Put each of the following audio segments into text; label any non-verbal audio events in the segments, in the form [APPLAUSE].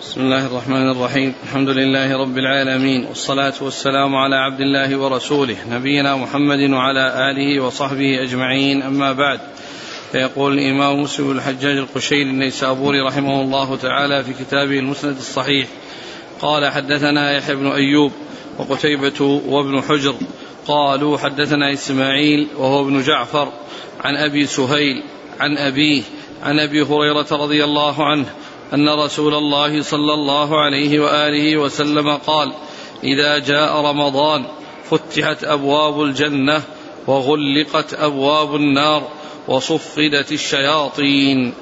بسم الله الرحمن الرحيم. الحمد لله رب العالمين. والصلاة والسلام على عبد الله ورسوله نبينا محمد وعلى آله وصحبه أجمعين. أما بعد فيقول الإمام مسلم الحجاج القشيري النيسابوري رحمه الله تعالى في كتابه المسند الصحيح قال حدثنا يحيى بن أيوب وقتيبة وابن حجر قالوا حدثنا إسماعيل وهو ابن جعفر عن أبي سهيل عن أبيه عن أبي هريرة رضي الله عنه أن رسول الله صلى الله عليه وآله وسلم قال إذا جاء رمضان فتحت أبواب الجنة وغلقت أبواب النار وصفدت الشياطين.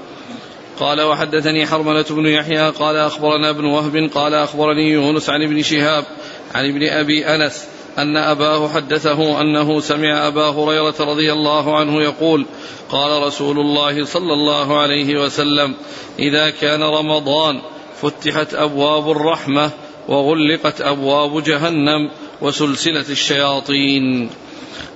قال وحدثني حرملة بن يحيى قال أخبرنا ابن وهب قال أخبرني يونس عن ابن شهاب عن ابن أبي أنس أن أباه حدثه أنه سمع أبا هريرة رضي الله عنه يقول قال رسول الله صلى الله عليه وسلم إذا كان رمضان فتحت أبواب الرحمة وغلقت أبواب جهنم وسلسلة الشياطين.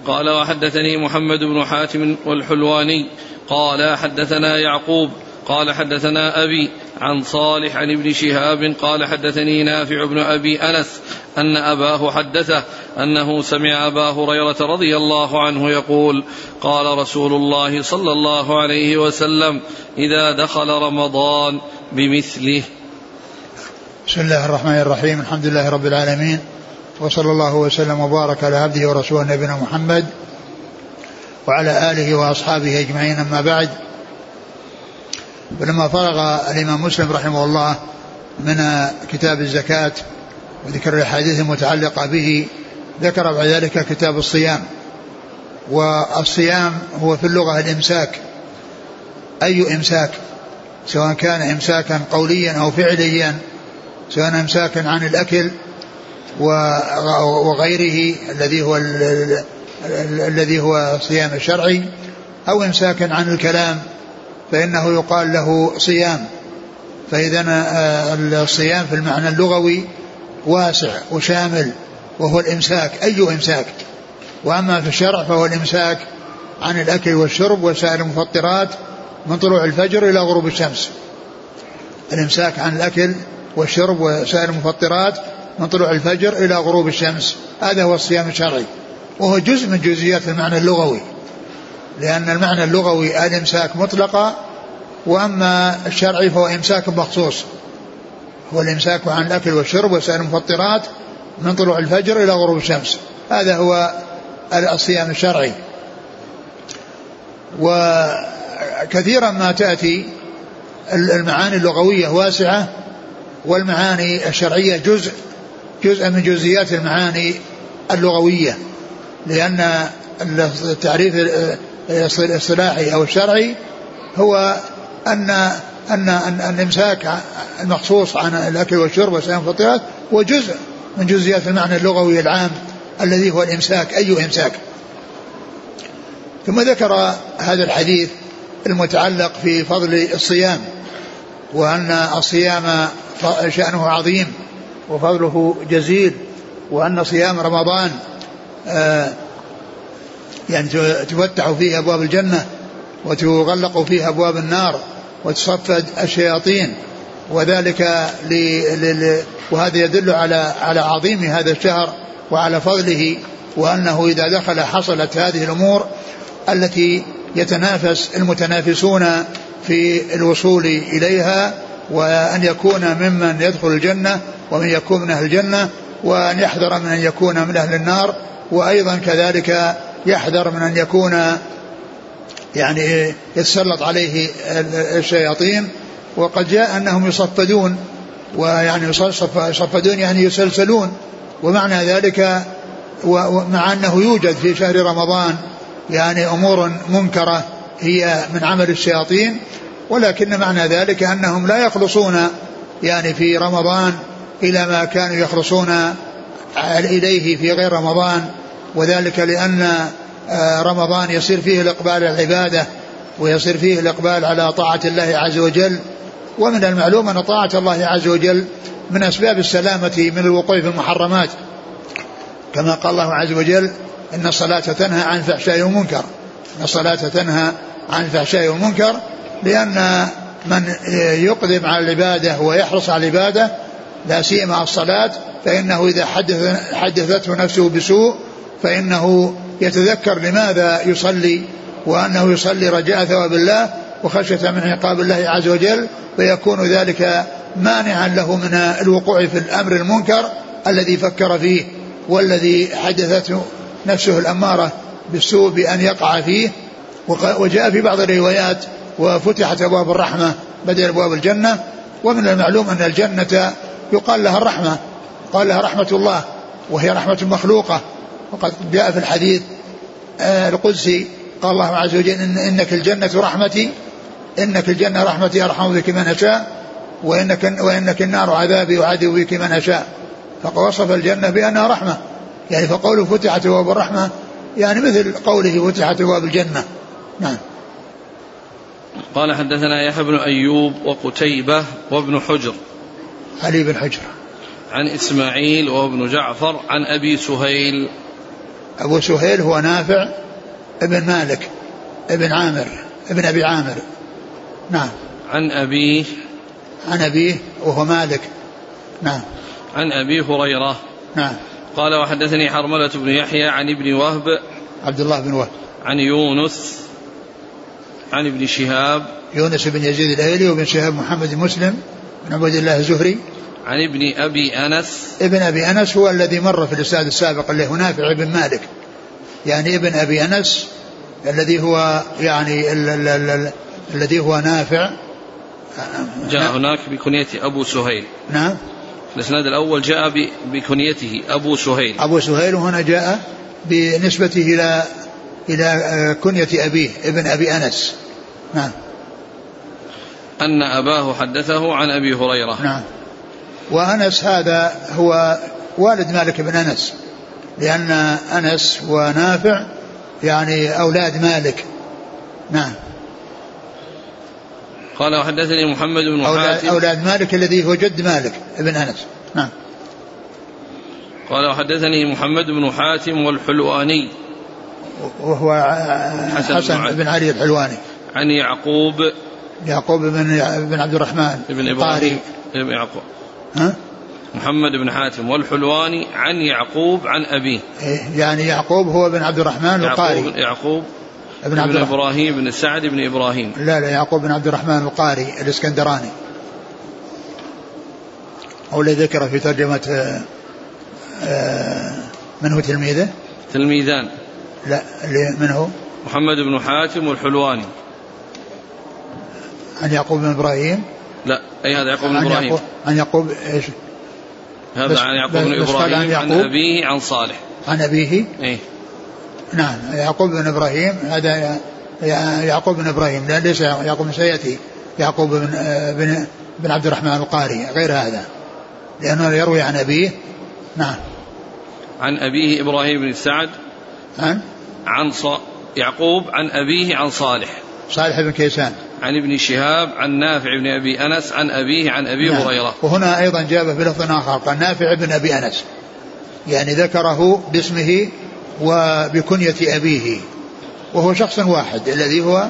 قال وحدثني محمد بن حاتم والحلواني قال حدثنا يعقوب قال حدثنا أبي عن صالح عن ابن شهاب قال حدثني نافع بن أبي أنس أن أباه حدثه أنه سمع أبا هريرة رضي الله عنه يقول قال رسول الله صلى الله عليه وسلم إذا دخل رمضان بمثله. بسم الله الرحمن الرحيم. الحمد لله رب العالمين. وصلى الله وسلم وبارك على عبده ورسوله نبينا محمد وعلى آله وأصحابه أجمعين. أما بعد ولما فرغ الإمام مسلم رحمه الله من كتاب الزكاة وذكر الأحاديث المتعلقة به ذكر بعد ذلك كتاب الصيام. والصيام هو في اللغة الإمساك. أي إمساك؟ سواء كان إمساكا قوليا أو فعليا سواء إمساكا عن الأكل وغيره الذي هو الذي هو الصيام الشرعي أو إمساكا عن الكلام فإنه يقال له صيام. فإذا آه، الصيام في المعنى اللغوي واسع وشامل وهو الإمساك أي إمساك؟ وأما في الشرع فهو الإمساك عن الأكل والشرب وسائر المفطرات من طلوع الفجر إلى غروب الشمس. الإمساك عن الأكل والشرب وسائر المفطرات من طلوع الفجر إلى غروب الشمس. هذا هو الصيام الشرعي. وهو جزء من جزئيات المعنى اللغوي. لأن المعنى اللغوي الإمساك مطلقا وأما الشرعي فهو إمساك مخصوص. هو الإمساك عن الأكل والشرب وسائر المفطرات من طلوع الفجر إلى غروب الشمس. هذا هو الصيام الشرعي. وكثيرا ما تأتي المعاني اللغوية واسعة والمعاني الشرعية جزء جزء من جزئيات المعاني اللغوية. لأن التعريف الاصطلاحي أو الشرعي هو أن أن أن الإمساك المخصوص عن الأكل والشرب وسائر المفطرات هو جزء من جزئيات المعنى اللغوي العام الذي هو الإمساك. أي إمساك؟ ثم ذكر هذا الحديث المتعلق في فضل الصيام وأن الصيام شأنه عظيم وفضله جزيل وأن صيام رمضان آه يعني تفتح فيه أبواب الجنة وتغلق فيه أبواب النار. وتصفد الشياطين وذلك ل... وهذا يدل على على عظيم هذا الشهر وعلى فضله وأنه إذا دخل حصلت هذه الأمور التي يتنافس المتنافسون في الوصول إليها وأن يكون ممن يدخل الجنة ومن يكون من أهل الجنة وأن يحذر من أن يكون من أهل النار وأيضا كذلك يحذر من أن يكون يعني يتسلط عليه الشياطين وقد جاء أنهم يصفدون ويعني يصفدون يعني يسلسلون ومعنى ذلك ومع أنه يوجد في شهر رمضان يعني أمور منكرة هي من عمل الشياطين ولكن معنى ذلك أنهم لا يخلصون يعني في رمضان إلى ما كانوا يخلصون إليه في غير رمضان وذلك لأن آه، رمضان يصير فيه الإقبال على العبادة ويصير فيه الإقبال على طاعة الله عز وجل. ومن المعلوم أن طاعة الله عز وجل من أسباب السلامة من الوقوع في المحرمات. كما قال الله عز وجل إن الصلاة تنهى عن الفحشاء والمنكر. إن الصلاة تنهى عن الفحشاء والمنكر لأن من يقدم على العبادة ويحرص على العبادة لا سيما الصلاة فإنه إذا حدث حدثته نفسه بسوء فإنه يتذكر لماذا يصلي وأنه يصلي رجاء ثواب الله وخشية من عقاب الله عز وجل فيكون ذلك مانعا له من الوقوع في الأمر المنكر الذي فكر فيه والذي حدثته نفسه الأمارة بالسوء بأن يقع فيه. وجاء في بعض الروايات وفتحت أبواب الرحمة بدل أبواب الجنة. ومن المعلوم أن الجنة يقال لها الرحمة قال لها رحمة الله وهي رحمة مخلوقة. وقد جاء في الحديث القدسي. قال الله عز وجل إن إنك الجنة رحمتي إنك الجنة رحمتي أرحم بك من أشاء وإنك, وإنك النار عذابي أعذب بك من أشاء. فوصف الجنة بأنها رحمة. يعني فقوله فتحت أبواب الرحمة يعني مثل قوله فتحت أبواب الجنة. نعم. قال حدثنا يحيى بن أيوب وقتيبة وابن حجر. علي بن حجر. عن إسماعيل وابن جعفر عن أبي سهيل أبو سهيل هو نافع ابن مالك ابن عامر ابن أبي عامر. نعم. عن أبيه عن أبيه وهو مالك. نعم. عن أبي هريرة. نعم. قال وحدثني حرملة بن يحيى عن ابن وهب. عبد الله بن وهب. عن يونس. عن ابن شهاب. يونس بن يزيد الأيلي وابن شهاب محمد مسلم بن عبد الله الزهري. عن ابن أبي أنس. ابن أبي أنس هو الذي مر في الأستاذ السابق اللي هو نافع بن مالك. يعني ابن أبي أنس الذي هو يعني ال ال ال الذي هو نافع. جاء هناك بكنيته أبو سهيل. نعم. الإسناد الأول جاء بكنيته أبو سهيل. أبو سهيل وهنا جاء بنسبته إلى إلى كنية أبيه ابن أبي أنس. نعم. أن أباه حدثه عن أبي هريرة. نعم. وأنس هذا هو والد مالك بن أنس لأن أنس ونافع يعني أولاد مالك. نعم. قال وحدثني محمد بن أولاد, حاتم. أولاد مالك الذي هو جد مالك ابن أنس. نعم. قال وحدثني محمد بن حاتم والحلواني. وهو حسن, حسن بن علي. الحلواني. عن يعقوب. يعقوب بن بن عبد الرحمن بن إبراهيم. بن يعقوب. ها؟ محمد بن حاتم والحلواني عن يعقوب عن أبيه. إيه يعني يعقوب هو بن عبد الرحمن القاري. يعقوب, يعقوب ابن عبد بن إبراهيم بن سعد بن إبراهيم. لا لا يعقوب بن عبد الرحمن القاري الإسكندراني. هو الذي ذكر في ترجمة آه، آه، من هو تلميذه؟ تلميذان. لا من هو؟ محمد بن حاتم والحلواني. عن يعقوب بن إبراهيم. لا أي هذا يعقوب بن إبراهيم. عن يعقوب إيش؟ هذا عن يعقوب بن إبراهيم عن, عن أبيه عن صالح. عن أبيه؟ إيه. نعم يعقوب بن إبراهيم هذا يعقوب بن إبراهيم. لا ليس يعقوب بن سيأتي يعقوب بن بن بن عبد الرحمن القاري غير هذا. لأنه يروي عن أبيه. نعم. عن أبيه إبراهيم بن سعد. عن؟ عن ص... يعقوب عن أبيه عن صالح. صالح بن كيسان. عن ابن شهاب عن نافع بن أبي أنس عن أبيه عن أبي نعم. هريرة. وهنا أيضا جاب في لفظ آخر قال نافع بن أبي أنس. يعني ذكره باسمه وبكنية أبيه. وهو شخص واحد الذي هو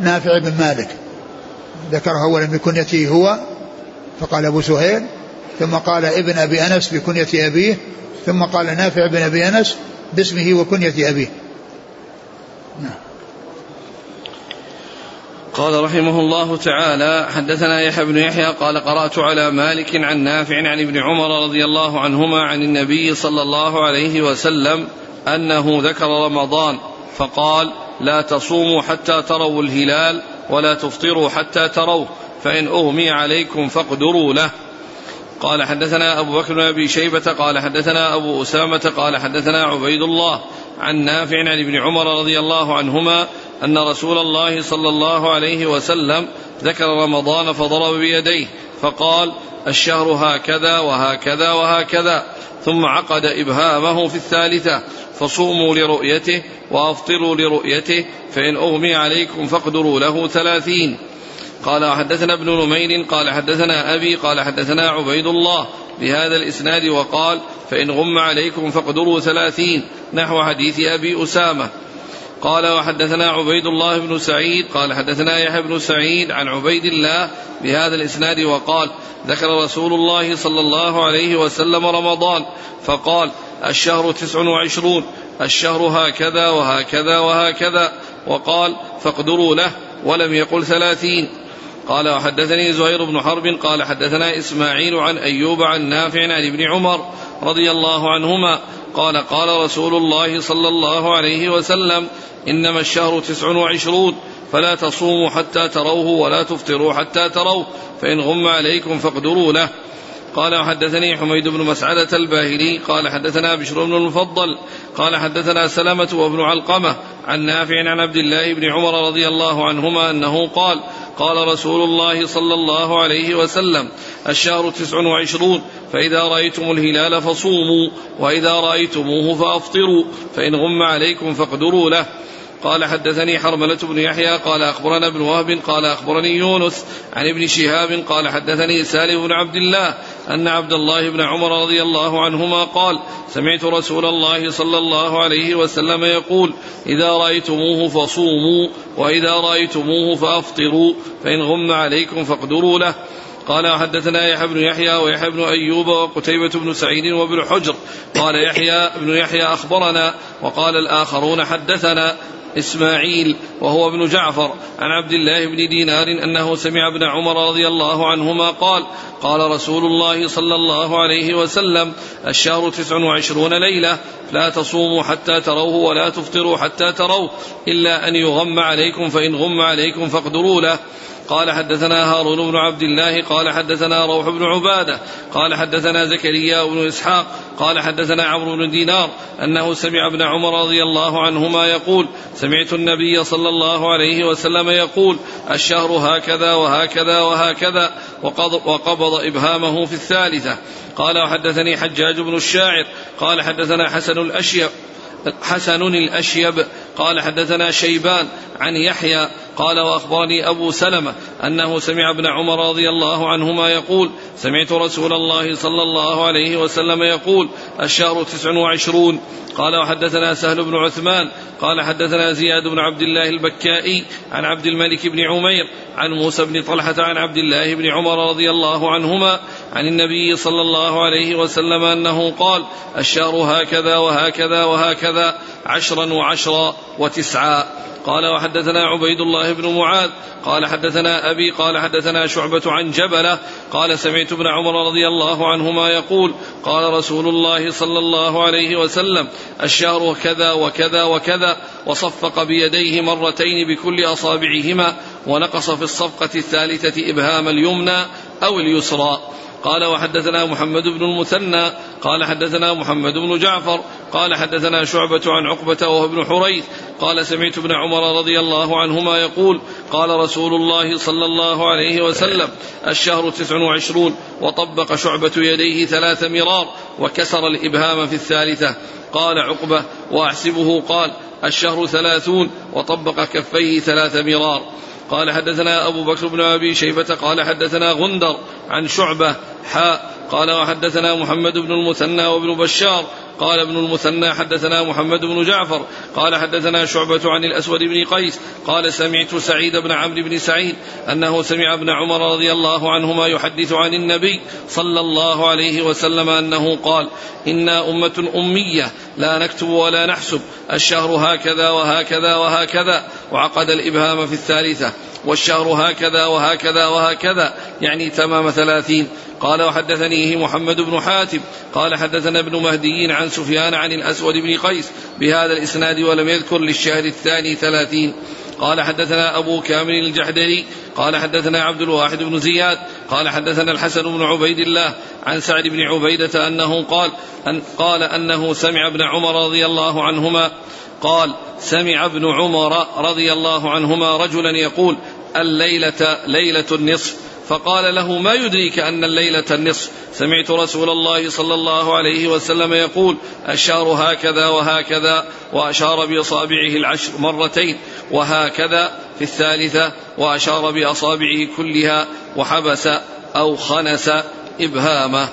نافع بن مالك. ذكره أولا بكنيته هو فقال أبو سهيل ثم قال ابن أبي أنس بكنية أبيه ثم قال نافع بن أبي أنس باسمه وكنية أبيه. نعم. قال رحمه الله تعالى حدثنا يحيى بن يحيى قال قرأت على مالك عن نافع عن ابن عمر رضي الله عنهما عن النبي صلى الله عليه وسلم أنه ذكر رمضان فقال لا تصوموا حتى تروا الهلال ولا تفطروا حتى تروه فإن أغمي عليكم فاقدروا له. قال حدثنا أبو بكر بن أبي شيبة قال حدثنا أبو أسامة قال حدثنا عبيد الله عن نافع عن ابن عمر رضي الله عنهما أن رسول الله صلى الله عليه وسلم ذكر رمضان فضرب بيديه فقال الشهر هكذا وهكذا وهكذا ثم عقد إبهامه في الثالثة فصوموا لرؤيته وأفطروا لرؤيته فإن أغمي عليكم فاقدروا له ثلاثين. قال حدثنا ابن نمير قال حدثنا أبي قال حدثنا عبيد الله بهذا الإسناد وقال فإن غم عليكم فاقدروا ثلاثين. نحو حديث أبي أسامة. قال وحدثنا عبيد الله بن سعيد قال حدثنا يحيى بن سعيد عن عبيد الله بهذا الإسناد وقال ذكر رسول الله صلى الله عليه وسلم رمضان فقال الشهر تسع وعشرون الشهر هكذا وهكذا وهكذا وقال فاقدروا له ولم يقل ثلاثين. قال وحدثني زهير بن حرب قال حدثنا إسماعيل عن أيوب عن نافع عن ابن عمر رضي الله عنهما قال قال رسول الله صلى الله عليه وسلم إنما الشهر تسع وعشرون فلا تصوموا حتى تروه ولا تفطروا حتى تروه فإن غم عليكم فاقدروا له. قال وحدثني حميد بن مسعدة الباهلي قال حدثنا بشر بن المفضل قال حدثنا سلمة وابن علقمة عن نافع عن عبد الله بن عمر رضي الله عنهما أنه قال قال رسول الله صلى الله عليه وسلم الشهر تسع وعشرون فإذا رأيتم الهلال فصوموا وإذا رأيتموه فأفطروا فإن غم عليكم فاقدروا له. قال حدثني حرملة بن يحيى قال أخبرنا ابن وهب قال أخبرني يونس عن ابن شهاب قال حدثني سالم بن عبد الله أن عبد الله بن عمر رضي الله عنهما قال سمعت رسول الله صلى الله عليه وسلم يقول إذا رأيتموه فصوموا وإذا رأيتموه فأفطروا فإن غم عليكم فاقدروا له. قال حدثنا يحيى بن يحيى ويحيى بن أيوب وقتيبة بن سعيد وابن حجر. قال يحيى بن يحيى أخبرنا وقال الآخرون حدثنا. إسماعيل وهو ابن جعفر عن عبد الله بن دينار أنه سمع ابن عمر رضي الله عنهما قال قال رسول الله صلى الله عليه وسلم الشهر تسع وعشرون ليلة لا تصوموا حتى تروه ولا تفطروا حتى تروه إلا أن يغم عليكم فإن غم عليكم فاقدروا له. قال حدثنا هارون بن عبد الله قال حدثنا روح بن عبادة قال حدثنا زكريا بن إسحاق قال حدثنا عمرو بن دينار أنه سمع ابن عمر رضي الله عنهما يقول سمعت النبي صلى الله عليه وسلم يقول الشهر هكذا وهكذا وهكذا وقبض إبهامه في الثالثة. قال وحدثني حجاج بن الشاعر قال حدثنا حسن الأشيب حسن الأشيب قال حدثنا شيبان عن يحيى قال وأخبرني أبو سلمة أنه سمع ابن عمر رضي الله عنهما يقول سمعت رسول الله صلى الله عليه وسلم يقول الشهر تسع وعشرون. قال وحدثنا سهل بن عثمان قال حدثنا زياد بن عبد الله البكائي عن عبد الملك بن عمير عن موسى بن طلحة عن عبد الله بن عمر رضي الله عنهما عن النبي صلى الله عليه وسلم أنه قال الشهر هكذا وهكذا وهكذا عشرا وعشرا وتسعا. قال وحدثنا عبيد الله بن معاذ قال حدثنا أبي قال حدثنا شعبة عن جبلة قال سمعت ابن عمر رضي الله عنهما يقول قال رسول الله صلى الله عليه وسلم الشهر كذا وكذا وكذا وصفق بيديه مرتين بكل أصابعهما ونقص في الصفقة الثالثة إبهام اليمنى أو اليسرى. قال وحدثنا محمد بن المثنى قال حدثنا محمد بن جعفر قال حدثنا شعبة عن عقبة وهو ابن حريث قال سمعت ابن عمر رضي الله عنهما يقول قال رسول الله صلى الله عليه وسلم الشهر تسع وعشرون وطبق شعبة يديه ثلاث مرار وكسر الإبهام في الثالثة. قال عقبة وأحسبه قال الشهر ثلاثون وطبق كفيه ثلاث مرار. قال حدثنا أبو بكر بن أبي شيبة قال حدثنا غندر عن شعبة حاء قال وحدثنا محمد بن المثنى وابن بشار. قال ابن المثنى حدثنا محمد بن جعفر. قال حدثنا شعبة عن الأسود بن قيس. قال سمعت سعيد بن عمرو بن سعيد أنه سمع ابن عمر رضي الله عنهما يحدث عن النبي صلى الله عليه وسلم أنه قال إنا أمة أمية لا نكتب ولا نحسب. الشهر هكذا وهكذا وهكذا وعقد الإبهام في الثالثة. والشهر هكذا وهكذا وهكذا. يعني تمام ثلاثين. قال وحدثنيه محمد بن حاتم قال حدثنا ابن مهدي عن سفيان عن الأسود بن قيس بهذا الإسناد ولم يذكر للشهر الثاني ثلاثين. قال حدثنا أبو كامل الجحدري قال حدثنا عبد الواحد بن زياد قال حدثنا الحسن بن عبيد الله عن سعد بن عبيدة أنه قال أن قال أنه سمع ابن عمر رضي الله عنهما قال سمع ابن عمر رضي الله عنهما رجلا يقول الليلة ليلة النصف. فقال له ما يدريك أن الليلة النصف؟ سمعت رسول الله صلى الله عليه وسلم يقول الشهر هكذا وهكذا وأشار بأصابعه العشر مرتين وهكذا في الثالثة وأشار بأصابعه كلها وحبس أو خنس إبهامه.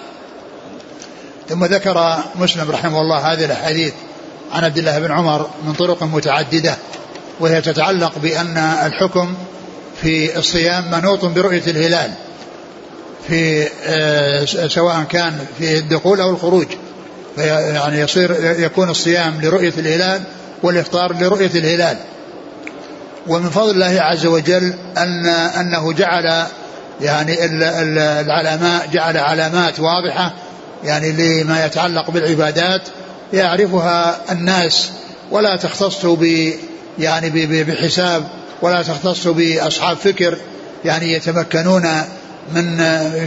ثم ذكر مسلم رحمه الله هذه الأحاديث عن عبد الله بن عمر من طرق متعددة وهي تتعلق بأن الحكم في الصيام منوط برؤية الهلال في آه، سواء كان في الدخول أو الخروج. يعني يصير يكون الصيام لرؤية الهلال والإفطار لرؤية الهلال. ومن فضل الله عز وجل أن أنه جعل يعني العلماء جعل علامات واضحة يعني لما يتعلق بالعبادات يعرفها الناس ولا تختص ب يعني بحساب ولا تختص بأصحاب فكر يعني يتمكنون من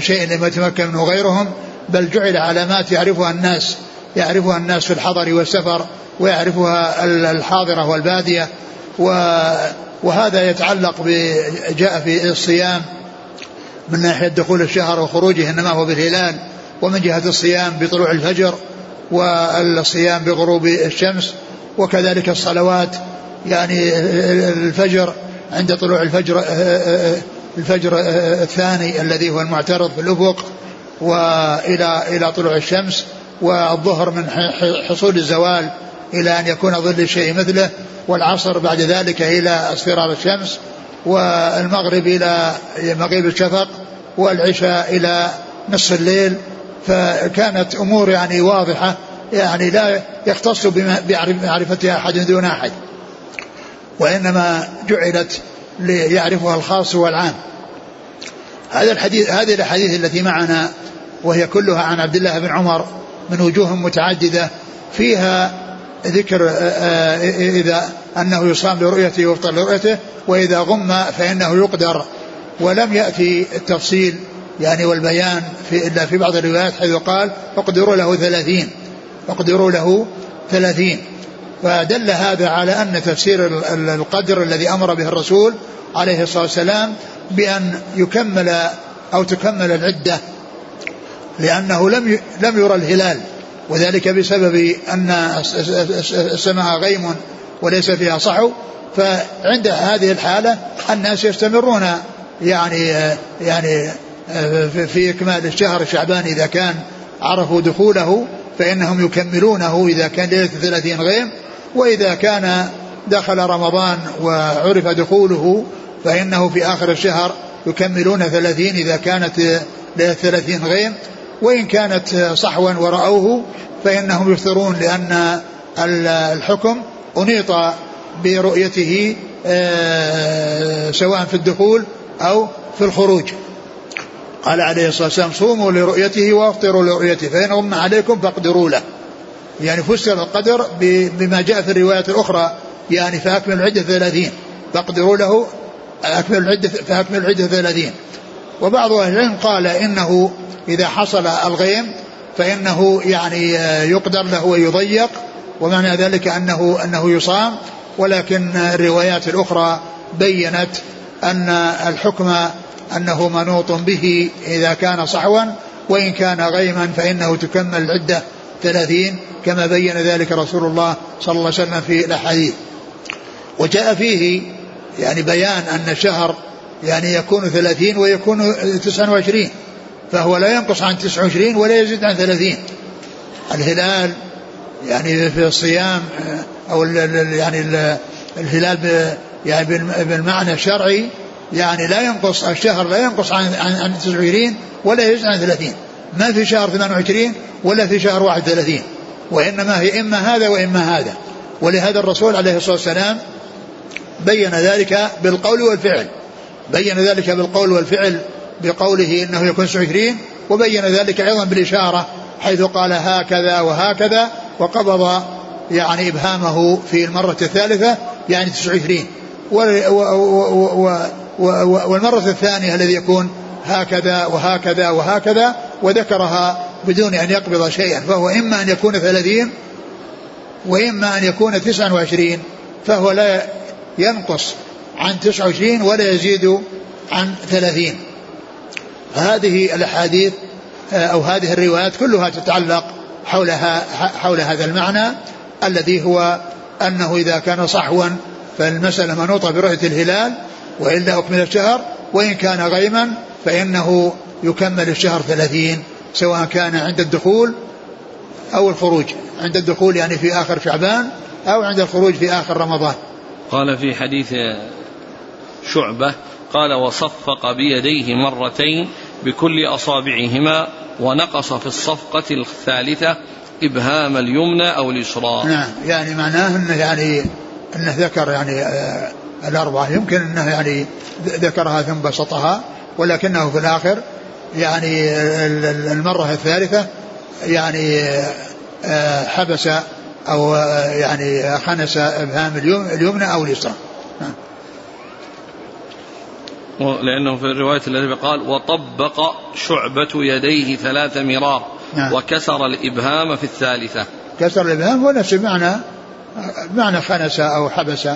شيء لم يتمكن منه غيرهم بل جعل علامات يعرفها الناس يعرفها الناس في الحضر والسفر ويعرفها الحاضرة والبادية وهذا يتعلق جاء في الصيام من ناحية دخول الشهر وخروجه إنما هو بالهلال ومن جهة الصيام بطلوع الفجر والصيام بغروب الشمس وكذلك الصلوات يعني الفجر عند طلوع الفجر الفجر الثاني الذي هو المعترض في الأفق وإلى إلى طلوع الشمس والظهر من حصول الزوال إلى أن يكون ظل الشيء مثله والعصر بعد ذلك إلى اصفرار الشمس والمغرب إلى مغيب الشفق والعشاء إلى نصف الليل. فكانت أمور يعني واضحة يعني لا يختص بمعرفتها أحد دون أحد. وإنما جعلت ليعرفها الخاص والعام. هذا الحديث هذه الأحاديث التي معنا وهي كلها عن عبد الله بن عمر من وجوه متعددة فيها ذكر آه، آه، إذا أنه يصام لرؤيته ويفطر لرؤيته وإذا غم فإنه يقدر. ولم يأتي التفصيل يعني والبيان في إلا في بعض الروايات حيث قال اقدروا له ثلاثين اقدروا له ثلاثين. فدل هذا على أن تفسير القدر الذي أمر به الرسول عليه الصلاة والسلام بأن يكمل أو تكمل العدة لأنه لم لم يرى الهلال وذلك بسبب أن السماء غيم وليس فيها صحو. فعند هذه الحالة الناس يستمرون يعني يعني في إكمال الشهر شعبان إذا كان عرفوا دخوله فإنهم يكملونه إذا كان ليلة ثلاثين غيم. وإذا كان دخل رمضان وعرف دخوله فإنه في آخر الشهر يكملون ثلاثين إذا كانت ثلاثين غيم. وإن كانت صحوا ورأوه فإنهم يفطرون لأن الحكم أنيط برؤيته آه، سواء في الدخول أو في الخروج. قال عليه الصلاة والسلام صوموا لرؤيته وافطروا لرؤيته فإن غم عليكم فاقدروا له. يعني فسر القدر بما جاء في الروايات الأخرى يعني فأكمل العدة ثلاثين. فاقدروا له أكمل العدة فأكمل العدة ثلاثين. وبعض أهل العلم قال إنه إذا حصل الغيم فإنه يعني يقدر له ويضيق ومعنى ذلك أنه أنه يصام. ولكن الروايات الأخرى بينت أن الحكم أنه منوط به إذا كان صحوا وإن كان غيما فإنه تكمل العدة. ثلاثين كما بين ذلك رسول الله صلى الله عليه وسلم في الأحاديث. وجاء فيه يعني بيان أن الشهر يعني يكون ثلاثين ويكون تسعة وعشرين فهو لا ينقص عن تسعة وعشرين ولا يزيد عن ثلاثين. الهلال يعني في الصيام أو يعني الهلال يعني بالمعنى الشرعي يعني لا ينقص الشهر لا ينقص عن عن 29 ولا يزيد عن 30 ما في شهر 28 ولا في شهر 31 وإنما هي إما هذا وإما هذا. ولهذا الرسول عليه الصلاة والسلام بين ذلك بالقول والفعل. بين ذلك بالقول والفعل بقوله إنه يكون 29 وبين ذلك أيضا بالإشارة حيث قال هكذا وهكذا وقبض يعني إبهامه في المرة الثالثة يعني 29 والمرة الثانية الذي يكون هكذا وهكذا وهكذا وذكرها بدون أن يقبض شيئا فهو إما أن يكون ثلاثين وإما أن يكون تسعا وعشرين فهو لا ينقص عن تسعة وعشرين ولا يزيد عن ثلاثين. هذه الأحاديث آه، أو هذه الروايات كلها تتعلق حولها حول هذا المعنى الذي هو أنه إذا كان صحوا فالمسألة منوطة برؤية الهلال وإلا أكمل الشهر. وإن كان غيما فإنه يكمل الشهر ثلاثين سواء كان عند الدخول أو الخروج. عند الدخول يعني في آخر شعبان أو عند الخروج في آخر رمضان. قال في حديث شعبة قال وصفق بيديه مرتين بكل أصابعهما ونقص في الصفقة الثالثة إبهام اليمنى أو اليسرى. نعم يعني معناه أنه يعني أنه ذكر يعني آه الأربعة. يمكن أنه يعني ذكرها ثم بسطها ولكنه في الآخر يعني المرة الثالثة يعني آه حبس أو آه يعني خنس إبهام اليمنى أو اليسرى. نعم. لأنه في الرواية التي قال وطبق شعبة يديه ثلاث مرار نعم. وكسر الإبهام في الثالثة. كسر الإبهام هو نفس المعنى معنى خنس أو حبس.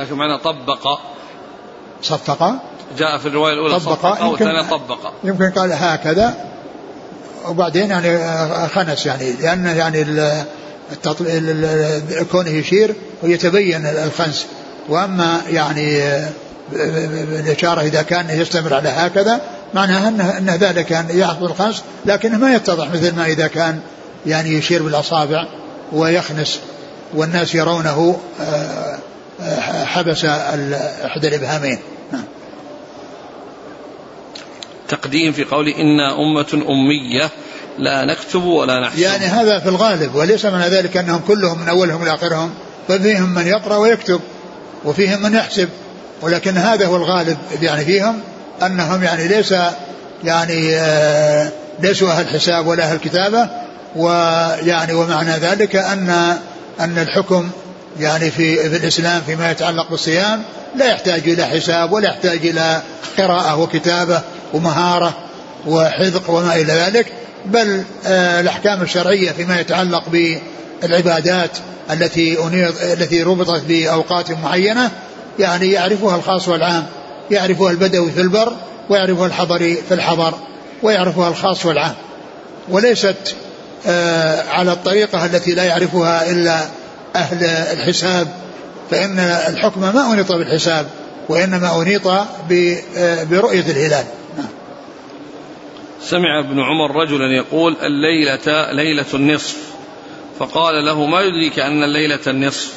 لكن معنى طبق. صفق. جاء في الرواية الأولى طبق. أو الثانية طبق. يمكن قال هكذا. وبعدين يعني خنس يعني لأن يعني كونه يشير ويتبين الخنس. وأما يعني الإشارة إذا كان يستمر على هكذا معناها أنه, أنه ذلك كان يحصل الخنس لكنه ما يتضح مثل ما إذا كان يعني يشير بالأصابع ويخنس والناس يرونه آه، حبس إحدى الإبهامين نعم. تقديم في قول إنا أمة أمية لا نكتب ولا نحسب يعني هذا في الغالب وليس من ذلك أنهم كلهم من أولهم إلى آخرهم بل فيهم من يقرأ ويكتب وفيهم من يحسب ولكن هذا هو الغالب يعني فيهم أنهم يعني ليس يعني آه، ليسوا أهل حساب ولا أهل كتابة ويعني ومعنى ذلك أن أن الحكم يعني في في الإسلام فيما يتعلق بالصيام لا يحتاج إلى حساب ولا يحتاج إلى قراءة وكتابة ومهارة وحذق وما إلى ذلك بل آه، الأحكام الشرعية فيما يتعلق بالعبادات التي التي ربطت بأوقات معينة يعني يعرفها الخاص والعام يعرفها البدوي في البر ويعرفها الحضري في الحضر ويعرفها الخاص والعام. وليست آه على الطريقة التي لا يعرفها إلا أهل الحساب فإن الحكم ما أنيط بالحساب وإنما أنيط برؤية الهلال. سمع ابن عمر رجلا يقول الليلة ليلة النصف فقال له ما يدريك أن الليلة النصف؟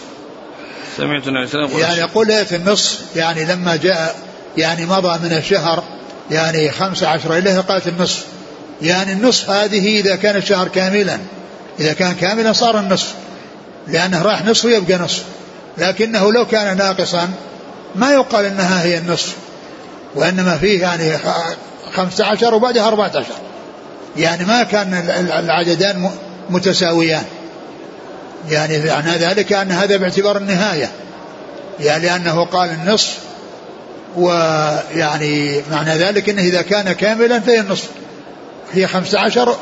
سمعت النبي صلى الله عليه وسلم يعني يقول ليلة النصف يعني لما جاء يعني مضى من الشهر يعني خمسة عشر إليه قالت النصف. يعني النصف هذه إذا كان الشهر كاملا إذا كان كاملا صار النصف. لأنه راح نصف يبقى نصف. لكنه لو كان ناقصا ما يقال أنها هي النصف. وإنما فيه يعني خمسة عشر وبعدها أربعة عشر. يعني ما كان العددان متساويان. يعني معنى ذلك أن هذا باعتبار النهاية. يعني لأنه قال النصف ويعني معنى ذلك أنه إذا كان كاملا فهي النصف. هي خمسة عشر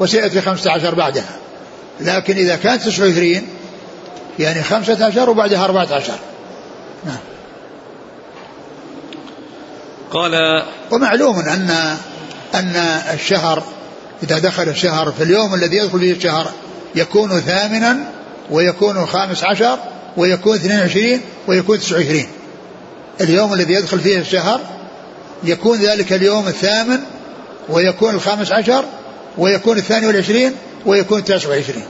وسيأتي خمسة عشر بعدها. لكن إذا كانت تسعة وعشرين يعني خمسة عشر وبعدها أربعة عشر. نعم. قال ومعلوم أن أن الشهر إذا دخل الشهر في اليوم الذي يدخل فيه الشهر يكون ثامنا ويكون خامس عشر ويكون اثنين وعشرين ويكون تسعة وعشرين. اليوم الذي يدخل فيه الشهر يكون ذلك اليوم الثامن ويكون الخامس عشر ويكون الثاني والعشرين ويكون التاسع والعشرين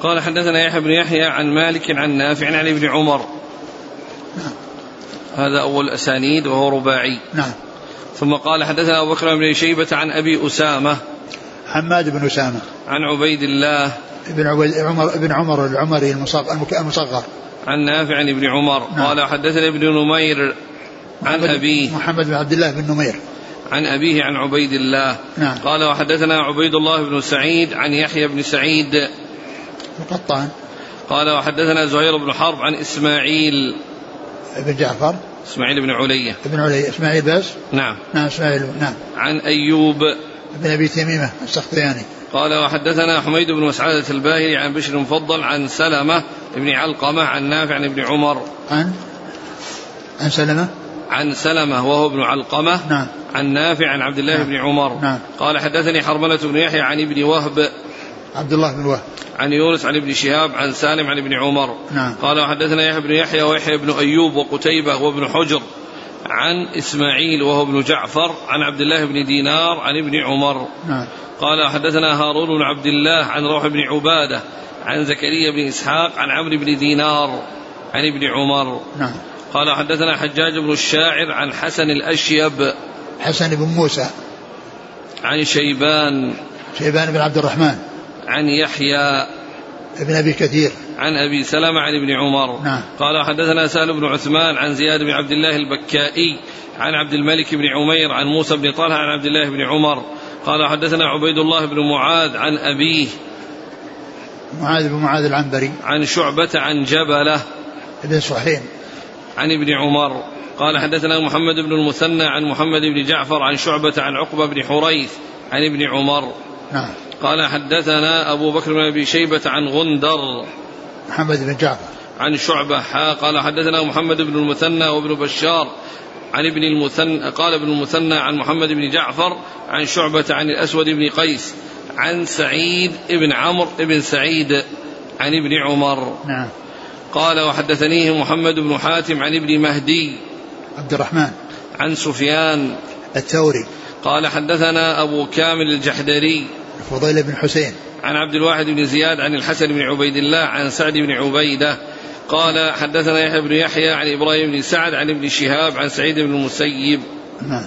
قال حدثنا يحيى بن يحيى عن مالك عن نافع عن ابن عمر. نعم. هذا أول الأسانيد وهو رباعي. نعم. ثم قال حدثنا أبو بكر بن شيبة عن أبي أسامة. حماد بن أسامة. عن عبيد الله. بن عبيد عمر بن عمر العمري المصغر. عن نافع عن ابن عمر. نعم. قال حدثنا ابن نمير عن أبيه. محمد بن عبد الله بن نمير. عن أبيه عن عبيد الله. نعم. قال وحدثنا عبيد الله بن سعيد عن يحيى بن سعيد القطان قال وحدثنا زهير بن حرب عن إسماعيل. بن جعفر. إسماعيل بن علية. بن علية. إسماعيل بس؟ نعم. نعم إسماعيل نعم. عن أيوب. بن أبي تميمة السختياني. قال وحدثنا حميد بن مسعدة الباهلي عن بشر المفضل عن سلمة بن علقمة عن نافع عن ابن عمر. عن؟ عن سلمة؟ عن سلمة وهو ابن علقمة. نعم. عن نافع عن عبد الله نعم. بن عمر. نعم. قال حدثني حرملة بن يحيى عن ابن وهب. عبد الله بن وهب. عن يونس عن ابن شهاب عن سالم عن ابن عمر. نعم. قال وحدثنا يحيى بن يحيى ويحيى بن أيوب وقتيبة وابن حجر عن إسماعيل وهو ابن جعفر عن عبد الله بن دينار عن ابن عمر. نعم. قال حدثنا هارون بن عبد الله عن روح بن عبادة عن زكريا بن إسحاق عن عمرو بن دينار عن ابن عمر. نعم. قال حدثنا حجاج بن الشاعر عن حسن الأشيب. حسن بن موسى. عن شيبان. شيبان بن عبد الرحمن. عن يحيى ابن أبي كثير. عن أبي سلمة عن ابن عمر. نعم. قال حدثنا سهل بن عثمان عن زياد بن عبد الله البكائي عن عبد الملك بن عمير عن موسى بن طلحة عن عبد الله بن عمر. قال حدثنا عبيد الله بن معاذ عن أبيه. معاذ بن معاذ العنبري. عن شعبة عن جبلة. بن صحيح عن ابن عمر. قال حدثنا محمد بن المثنى عن محمد بن جعفر عن شعبة عن عقبة بن حريث عن ابن عمر. نعم. قال حدثنا أبو بكر بن أبي شيبة عن غندر محمد بن جعفر. عن شعبة. حا قال حدثنا محمد بن المثنى وابن بشار عن ابن المثنى قال ابن المثنى عن محمد بن جعفر عن شعبة عن الأسود بن قيس عن سعيد بن عمرو بن سعيد عن ابن عمر. نعم. قال وحدثنيه محمد بن حاتم عن ابن مهدي عبد الرحمن. عن سفيان. الثوري. قال حدثنا أبو كامل الجحدري فضيل بن حسين. عن عبد الواحد بن زياد عن الحسن بن عبيد الله عن سعد بن عبيدة قال حدثنا يحيى بن يحيى عن إبراهيم بن سعد عن ابن شهاب عن سعيد بن المسيب. نعم.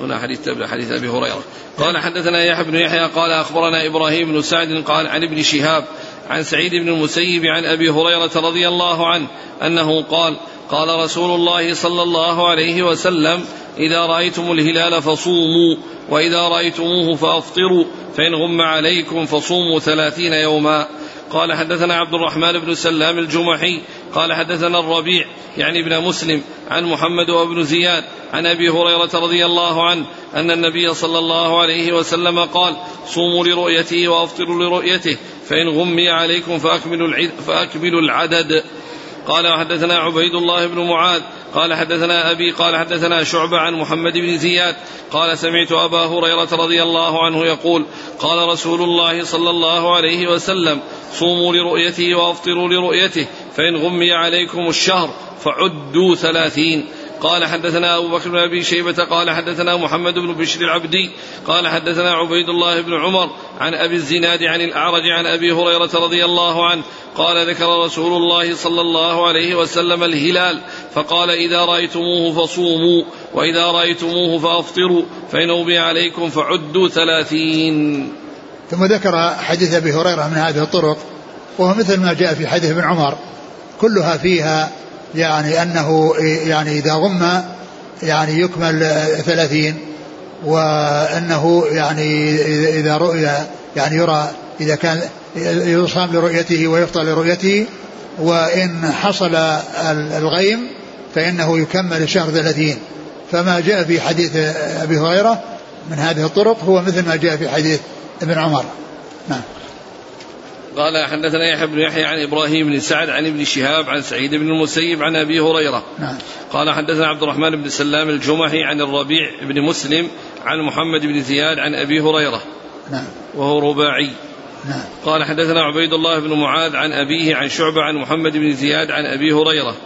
هنا حديث حديث أبي هريرة. قال حدثنا يحيى بن يحيى قال أخبرنا إبراهيم بن سعد قال عن ابن شهاب عن سعيد بن المسيب عن أبي هريرة رضي الله عنه أنه قال قال رسول الله صلى الله عليه وسلم إذا رأيتم الهلال فصوموا وإذا رأيتموه فأفطروا فإن غم عليكم فصوموا ثلاثين يوما. قال حدثنا عبد الرحمن بن سلام الجمحي قال حدثنا الربيع يعني ابن مسلم عن محمد وابن زياد عن أبي هريرة رضي الله عنه أن النبي صلى الله عليه وسلم قال صوموا لرؤيته وأفطروا لرؤيته فإن غمي عليكم فأكملوا العدد. قال وحدثنا عبيد الله بن معاذ قال حدثنا أبي قال حدثنا شعبة عن محمد بن زياد قال سمعت أبا هريرة رضي الله عنه يقول قال رسول الله صلى الله عليه وسلم صوموا لرؤيته وأفطروا لرؤيته فإن غمي عليكم الشهر فعدوا ثلاثين. قال حدثنا أبو بكر بن أبي شيبة قال حدثنا محمد بن بشر العبدي قال حدثنا عبيد الله بن عمر عن أبي الزناد عن الأعرج عن أبي هريرة رضي الله عنه قال ذكر رسول الله صلى الله عليه وسلم الهلال فقال إذا رأيتموه فصوموا وإذا رأيتموه فأفطروا فإن أوبي عليكم فعدوا ثلاثين. ثم ذكر حديث أبي هريرة من هذه الطرق وهو مثل ما جاء في حديث ابن عمر كلها فيها يعني أنه يعني إذا غم يعني يكمل ثلاثين وأنه يعني إذا رؤيا يعني يرى إذا كان يصام لرؤيته ويفطر لرؤيته وإن حصل الغيم فإنه يكمل شهر ثلاثين. فما جاء في حديث أبي هريرة من هذه الطرق هو مثل ما جاء في حديث ابن عمر. نعم. قال حدثنا يحيى بن يحيى عن إبراهيم بن سعد عن ابن شهاب عن سعيد بن المسيب عن أبي هريرة. نعم. قال حدثنا عبد الرحمن بن سلام الجمحي عن الربيع بن مسلم عن محمد بن زياد عن أبي هريرة. نعم. وهو رباعي. نعم. قال حدثنا عبيد الله بن معاذ عن أبيه عن شعبة عن محمد بن زياد عن أبي هريرة.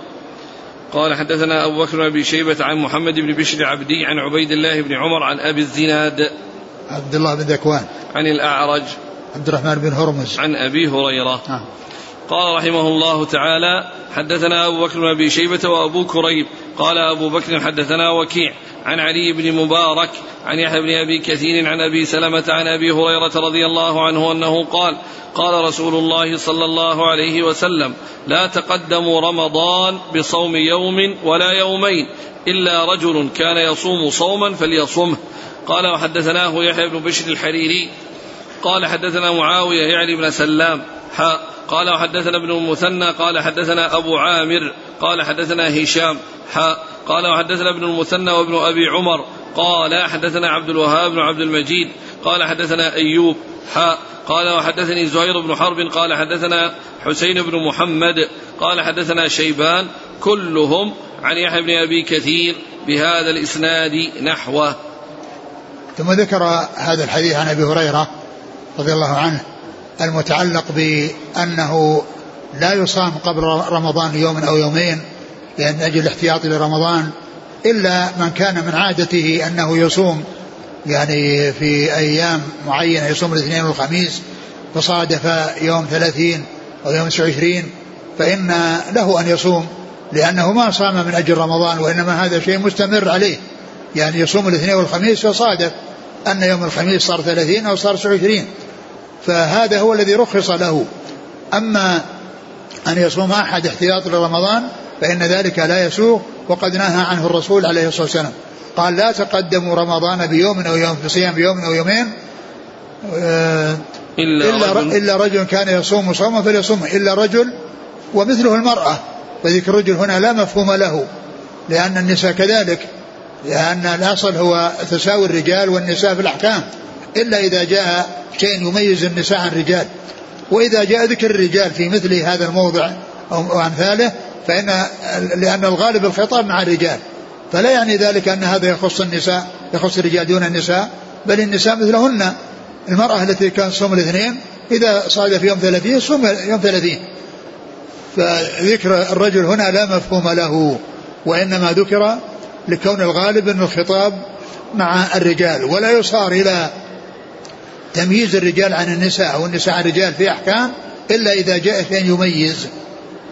قال حدثنا أبو بكر بن أبي شيبة عن محمد بن بشر عبدي عن عبيد الله بن عمر عن أبي الزناد. عبد الله بن ذكوان. عن الأعرج. عبد الرحمن بن هرمز. عن أبي هريرة. نعم قال رحمه الله تعالى حدثنا أبو بكر بن أبي شيبة وأبو كريب. قال أبو بكر حدثنا وكيع عن علي بن مبارك عن يحيى بن أبي كثير عن أبي سلمة عن أبي هريرة رضي الله عنه أنه قال قال رسول الله صلى الله عليه وسلم لا تقدموا رمضان بصوم يوم ولا يومين إلا رجل كان يصوم صوما فليصمه. قال وحدثناه يحيى بن بشر الحريري قال حدثنا معاوية يعني بن سلام. حاء قال وحدثنا ابن المثنى. قال حدثنا أبو عامر. قال حدثنا هشام. حاء قال وحدثنا ابن المثنى وابن أبي عمر. قال حدثنا عبد الوهاب بن عبد المجيد. قال حدثنا أيوب. حاء قال وحدثني زهير بن حرب. قال حدثنا حسين بن محمد. قال حدثنا شيبان. كلهم عن يحيى بن أبي كثير بهذا الإسناد نحوه. ثم ذكر هذا الحديث عن أبي هريرة. رضي الله عنه المتعلق بأنه لا يصام قبل رمضان يوم أو يومين لأن أجل الاحتياط لرمضان إلا من كان من عادته أنه يصوم يعني في أيام معينة يصوم الاثنين والخميس فصادف يوم ثلاثين أو يوم تسعة وعشرين فإن له أن يصوم لأنه ما صام من أجل رمضان وإنما هذا شيء مستمر عليه يعني يصوم الاثنين والخميس فصادف أن يوم الخميس صار ثلاثين أو صار تسعة وعشرين. فهذا هو الذي رخص له. أما أن يصوم أحد احتياط لرمضان فإن ذلك لا يسوغ وقد نهى عنه الرسول عليه الصلاة والسلام. قال لا تقدموا رمضان بيوم أو يوم في صيام بيوم أو يومين آه، إلا, إلا, رجل. إلا رجل كان يصوم صوما فليصوم إلا رجل ومثله المرأة. وذكر الرجل هنا لا مفهوم له لأن النساء كذلك لأن الأصل هو تساوي الرجال والنساء في الأحكام. إلا إذا جاء شيء يميز النساء عن الرجال وإذا جاء ذكر الرجال في مثل هذا الموضع أو أمثاله فإن لأن الغالب الخطاب مع الرجال. فلا يعني ذلك أن هذا يخص النساء يخص الرجال دون النساء بل النساء مثلهن. المرأة التي كانت تصوم الاثنين إذا صادف يوم ثلاثين صوم يوم ثلاثين. فذكر الرجل هنا لا مفهوم له وإنما ذكر لكون الغالب أن الخطاب مع الرجال ولا يصار إلى تمييز الرجال عن النساء أو النساء عن الرجال في أحكام إلا إذا جاء شيء يميز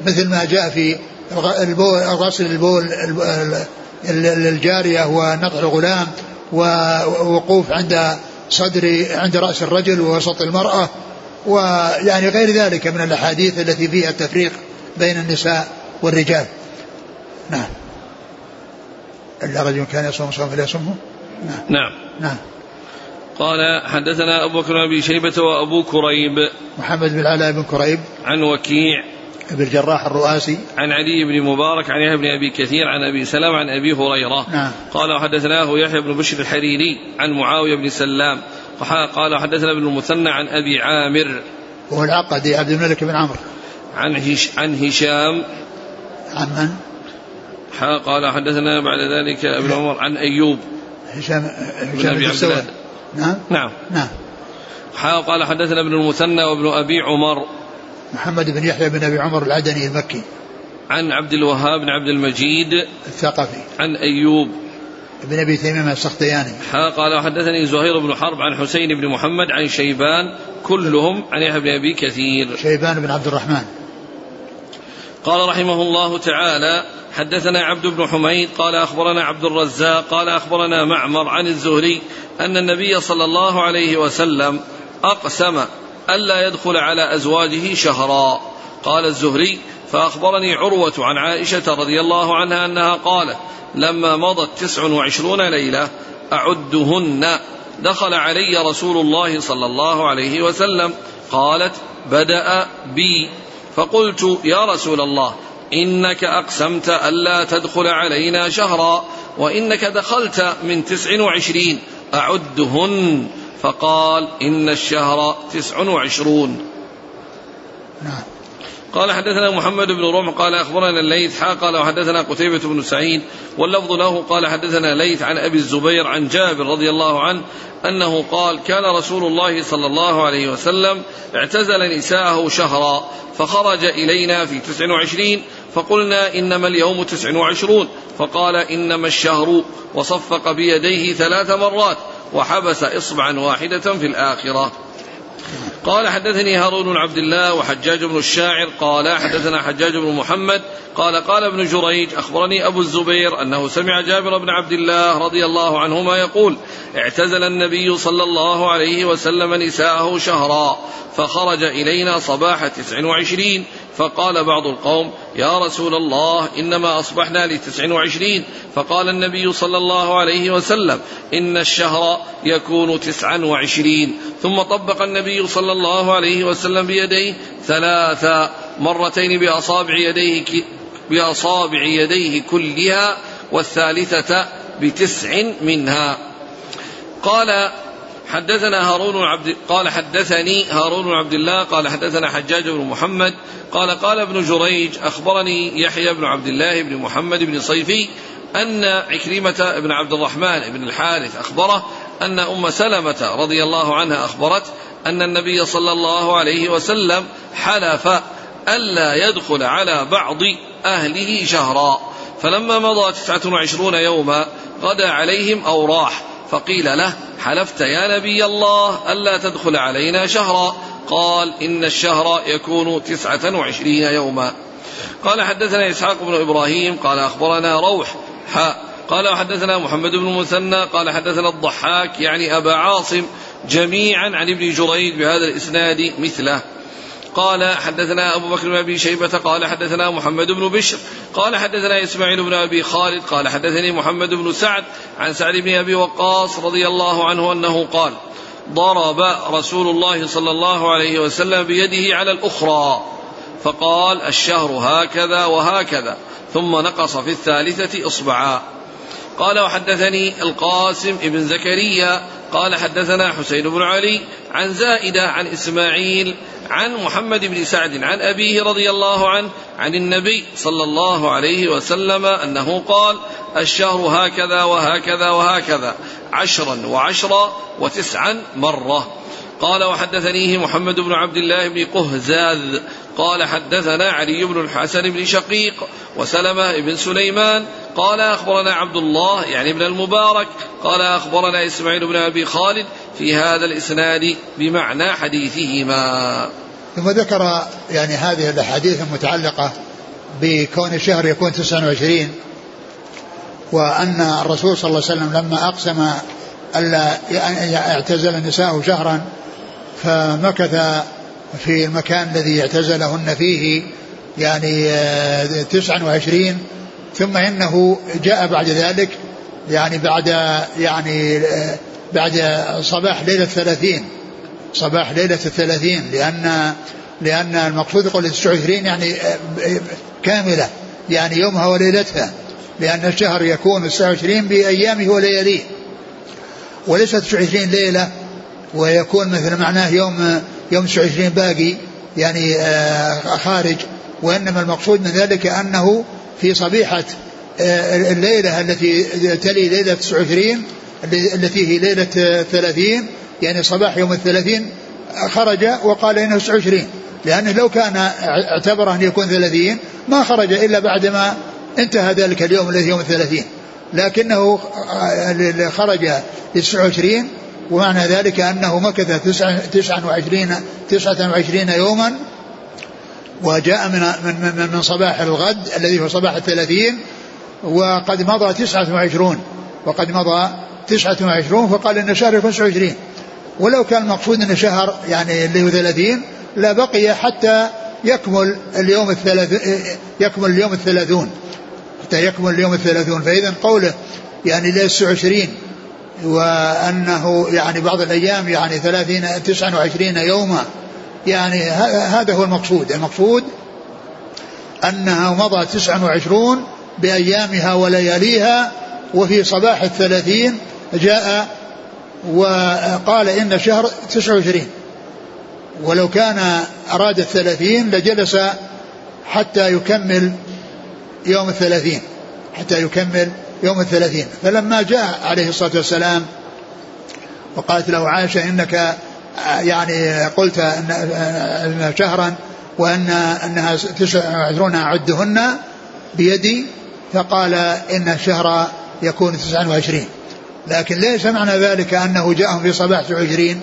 مثل ما جاء في البول غسل البول الجارية ونطع الغلام ووقوف عند صدر عند رأس الرجل ووسط المرأة ويعني غير ذلك من الأحاديث التي فيها التفريق بين النساء والرجال. نعم. إلا رجل كان يصوم صوم فليصومه؟ نعم. نعم, نعم. قال حدثنا أبو بكر بن أبي شيبة وأبو كريب. محمد بن العلاء بن كريب. عن وكيع. بن الجراح الرؤاسي. عن علي بن مبارك عن يحيى بن أبي كثير عن أبي سلام عن أبي هريرة. نعم. قال حدثناه يحيى بن بشر الحريري عن معاوية بن سلام. قال حدثنا ابن المثنى عن أبي عامر. وهو العقدي عبد الملك بن عمرو. عن هش عن هشام. عن من؟ قال حدثنا بعد ذلك ابن عمر عن أيوب. هشام هشام بن عبد نعم. نعم. نعم. قال حدثنا ابن المثنى وابن أبي عمر. محمد بن يحيى بن أبي عمر العدني المكي. عن عبد الوهاب بن عبد المجيد. الثقفي. عن أيوب. بن أبي تيمية السختياني. قال حدثني زهير بن حرب عن حسين بن محمد عن شيبان. كلهم عن يحيى بن أبي كثير. شيبان بن عبد الرحمن. قال رحمه الله تعالى حدثنا عبد بن حميد قال أخبرنا عبد الرزاق قال أخبرنا معمر عن الزهري أن النبي صلى الله عليه وسلم أقسم ألا يدخل على أزواجه شهرا. قال الزهري فأخبرني عروة عن عائشة رضي الله عنها أنها قالت لما مضت تسع وعشرون ليلة أعدهن. دخل علي رسول الله صلى الله عليه وسلم قالت بدأ بي. فقلت يا رسول الله إنك أقسمت ألا تدخل علينا شهرا وإنك دخلت من تسع وعشرين أعدهن فقال إن الشهر تسع وعشرون. نعم. قال حدثنا محمد بن رمح قال أخبرنا الليث حا قال وحدثنا قتيبة بن سعيد واللفظ له قال حدثنا ليث عن أبي الزبير عن جابر رضي الله عنه أنه قال كان رسول الله صلى الله عليه وسلم اعتزل نساءه شهرا فخرج إلينا في تسع وعشرين فقلنا إنما اليوم تسع وعشرون فقال إنما الشهر وصفق بيديه ثلاث مرات وحبس إصبعا واحدة في الآخرة. قال حدثني هارون بن عبد الله وحجاج بن الشاعر قال حدثنا حجاج بن محمد قال قال ابن جريج أخبرني أبو الزبير أنه سمع جابر بن عبد الله رضي الله عنهما يقول اعتزل النبي صلى الله عليه وسلم نساءه شهرا فخرج إلينا صباح تسع وعشرين فقال بعض القوم يا رسول الله إنما أصبحنا لتسع وعشرين. فقال النبي صلى الله عليه وسلم إن الشهر يكون تسعا وعشرين. ثم طبق النبي صلى الله عليه وسلم بيديه ثلاثا مرتين بأصابع يديه بأصابع يديه كلها والثالثة بتسع منها. قال حدثنا هارون عبد قال حدثني هارون عبد الله قال حدثنا حجاج بن محمد قال قال ابن جريج أخبرني يحيى بن عبد الله بن محمد بن صيفي أن عكرمة بن عبد الرحمن بن الحارث أخبره أن أم سلمة رضي الله عنها أخبرت أن النبي صلى الله عليه وسلم حلف الا يدخل على بعض أهله شهرا. فلما مضى تسعة وعشرون يوما غدا عليهم أو راح. فقيل له حلفت يا نبي الله ألا تدخل علينا شهرا؟ قال إن الشهر يكون تسعة وعشرين يوما. قال حدثنا إسحاق بن إبراهيم. قال أخبرنا روح. حاء قال وحدثنا محمد بن مثنى قال حدثنا الضحاك يعني أبا عاصم جميعا عن ابن جريج بهذا الإسناد مثله. قال حدثنا أبو بكر بن أبي شيبة قال حدثنا محمد بن بشر قال حدثنا إسماعيل بن أبي خالد قال حدثني محمد بن سعد عن سعد بن أبي وقاص رضي الله عنه أنه قال ضرب رسول الله صلى الله عليه وسلم بيده على الأخرى فقال الشهر هكذا وهكذا ثم نقص في الثالثة إصبعا. قال وحدثني القاسم ابن زكريا قال حدثنا حسين بن علي عن زائدة عن إسماعيل عن محمد بن سعد عن أبيه رضي الله عنه عن النبي صلى الله عليه وسلم أنه قال الشهر هكذا وهكذا وهكذا عشرا وعشرا وتسعا مرة قال وحدثنيه محمد بن عبد الله بن قهزاز قال حدثنا علي بن الحسن بن شقيق وسلمة بن سليمان قال أخبرنا عبد الله يعني ابن المبارك قال أخبرنا إسماعيل بن أبي خالد في هذا الإسناد بمعنى حديثهما. ثم ذكر يعني هذه الأحاديث المتعلقة بكون الشهر يكون 29 وأن الرسول صلى الله عليه وسلم لما أقسم ألا يعتزل نساءه شهرا فمكث في المكان الذي اعتزلهن فيه يعني آه، تسعا وعشرين ثم إنه جاء بعد ذلك يعني بعد يعني آه، بعد صباح ليلة الثلاثين. صباح ليلة الثلاثين لأن لأن المقصود يقول 29 يعني آه، كاملة يعني يومها وليلتها لأن الشهر يكون 29 بأيامه ولياليه. وليست 29 ليلة ويكون مثل معناه يوم يوم 29 باقي يعني آه، خارج. وإنما المقصود من ذلك أنه في صبيحة آه، الليلة التي تلي ليلة 29 التي هي ليلة 30 يعني صباح يوم الثلاثين خرج وقال إنه 29 لأنه لو كان اعتبره أن يكون 30 ما خرج إلا بعدما انتهى ذلك اليوم الذي يوم الثلاثين. لكنه آه، خرج ل 29 ومعنى ذلك أنه مكث تسعة وعشرين تسعة وعشرين يوما وجاء من, من, من صباح الغد الذي هو صباح الثلاثين وقد مضى تسعة وعشرون وقد مضى تسعة وعشرون فقال إن شهر تسعة وعشرين. ولو كان المقصود أن شهر يعني اللي هو ثلاثين لا بقي حتى يكمل اليوم الثلاث يكمل اليوم الثلاثون. حتى يكمل اليوم الثلاثون. فإذا قوله يعني ليس عشرين وأنه يعني بعض الأيام يعني ثلاثين تسعة وعشرين يوما يعني هذا هو المقصود. المقصود أنها مضى تسعة وعشرون بأيامها ولياليها وفي صباح الثلاثين جاء وقال إن الشهر تسعة وعشرين. ولو كان أراد الثلاثين لجلس حتى يكمل يوم الثلاثين. حتى يكمل يوم الثلاثين. فلما جاء عليه الصلاة والسلام وقالت له عائشة إنك يعني قلت إن شهرا وأن أنها تسع وعشرون أعدهن بيدي فقال إن الشهر يكون تسعا وعشرين. لكن ليس معنى ذلك؟ أنه جاءهم في صباح تسع وعشرين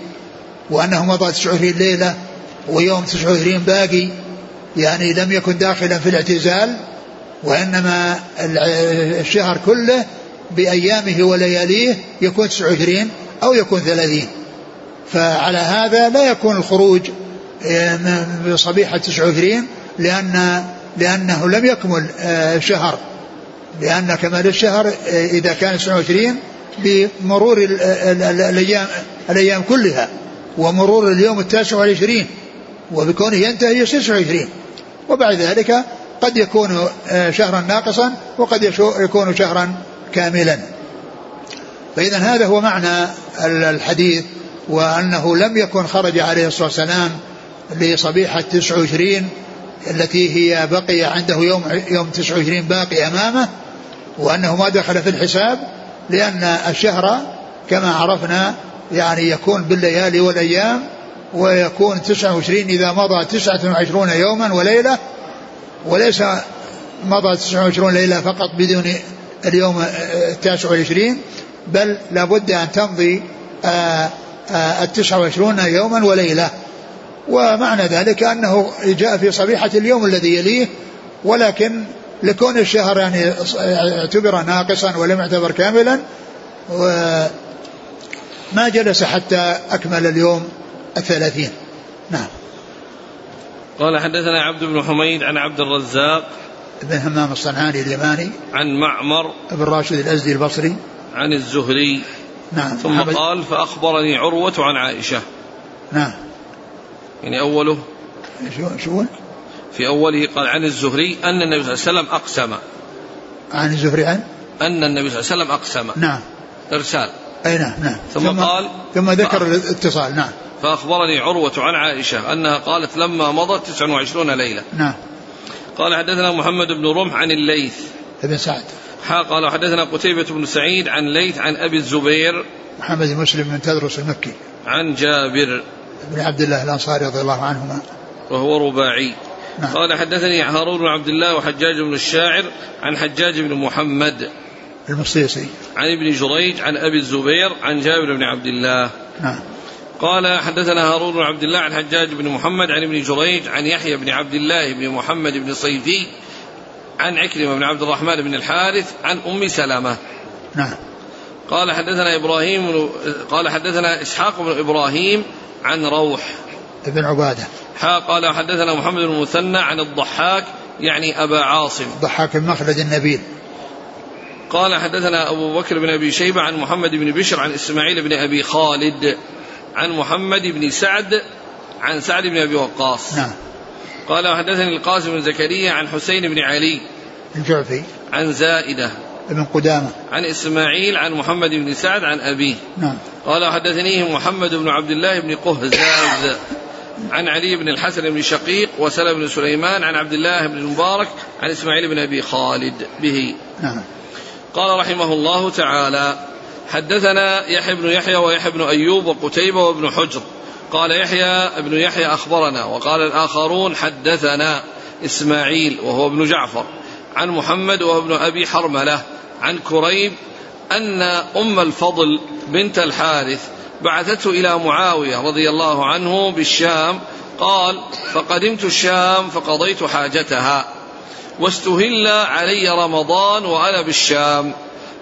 وأنه مضى تسع وعشرين ليلة ويوم تسع وعشرين باقي يعني لم يكن داخلا في الاعتزال وإنما الشهر كله بأيامه ولياليه يكون 29 أو يكون 30 فعلى هذا لا يكون الخروج آه، بصبيحة 29 لأن لأنه لم يكمل آه، لأن كمال الشهر آه، إذا كان 29 بمرور الأيام الأيام كلها ومرور اليوم التاسع والعشرين وبكونه ينتهي يصير 29 وبعد ذلك قد يكون آه، شهرا ناقصا وقد يكون شهرا كاملا. فإذا هذا هو معنى الحديث وأنه لم يكن خرج عليه الصلاة والسلام لصبيحة 29 التي هي بقي عنده يوم يوم 29 باقي أمامه وأنه ما دخل في الحساب لأن الشهر كما عرفنا يعني يكون بالليالي والأيام ويكون 29 إذا مضى 29 يوما وليلة وليس مضى 29 ليلة فقط بدون اليوم التاسع والعشرين بل لابد أن تمضي التسعة والعشرون يوما وليلة. ومعنى ذلك أنه جاء في صبيحة اليوم الذي يليه ولكن لكون الشهر يعني اعتبر ناقصا ولم يعتبر كاملا ما جلس حتى أكمل اليوم الثلاثين. نعم. قال حدثنا عبد بن حميد عن عبد الرزاق بن همام الصنعاني اليماني عن معمر بن راشد الأزدي البصري. عن الزهري. نعم. ثم قال فأخبرني عروة عن عائشة. نعم. يعني أوله شو شو في أوله قال عن الزهري أن النبي صلى الله عليه وسلم أقسم. عن الزهري عن؟ أن النبي صلى الله عليه وسلم أقسم. نعم. إرسال. أي نعم نعم. ثم, ثم قال ثم ذكر الاتصال نعم. فأخبرني عروة عن عائشة أنها قالت لما مضت 29 ليلة. نعم. قال حدثنا محمد بن رمح عن الليث. ابن سعد. حا قال حدثنا قتيبة بن سعيد عن ليث عن أبي الزبير. محمد بن مسلم بن تدرس المكي. عن جابر. بن عبد الله الأنصاري رضي الله عنهما. وهو رباعي. نعم. قال حدثني هارون بن عبد الله وحجاج بن الشاعر عن حجاج بن محمد. المصيصي. عن ابن جريج عن أبي الزبير عن جابر بن عبد الله. نعم. قال حدثنا هارون بن عبد الله عن حجاج بن محمد عن ابن جريج عن يحيى بن عبد الله بن محمد بن صيفي عن عكرمة بن عبد الرحمن بن الحارث عن أم سلمة. نعم. قال حدثنا إبراهيم قال حدثنا إسحاق بن إبراهيم عن روح. ابن عبادة. حا قال حدثنا محمد بن المثنى عن الضحاك يعني أبا عاصم. ضحاك المخلد النبيل. قال حدثنا أبو بكر بن أبي شيبة عن محمد بن بشر عن إسماعيل بن أبي خالد عن محمد بن سعد عن سعد بن أبي وقاص. نعم. قال حدثني القاسم بن زكريا عن حسين بن علي الجعفي عن زائدة. ابن قدامة. عن إسماعيل عن محمد بن سعد عن أبيه. نعم. قال حدثنيه محمد بن عبد الله بن قهزاز عن علي بن الحسن بن شقيق وسلم بن سليمان عن عبد الله بن المبارك عن إسماعيل بن أبي خالد به. نعم. قال رحمه الله تعالى حدثنا يحيى بن يحيى ويحيى بن أيوب وقتيبة وابن حجر. قال يحيى ابن يحيى أخبرنا وقال الآخرون حدثنا إسماعيل وهو ابن جعفر عن محمد وهو ابن أبي حرملة عن كريب أن أم الفضل بنت الحارث بعثته إلى معاوية رضي الله عنه بالشام قال فقدمت الشام فقضيت حاجتها. واستهل علي رمضان وأنا بالشام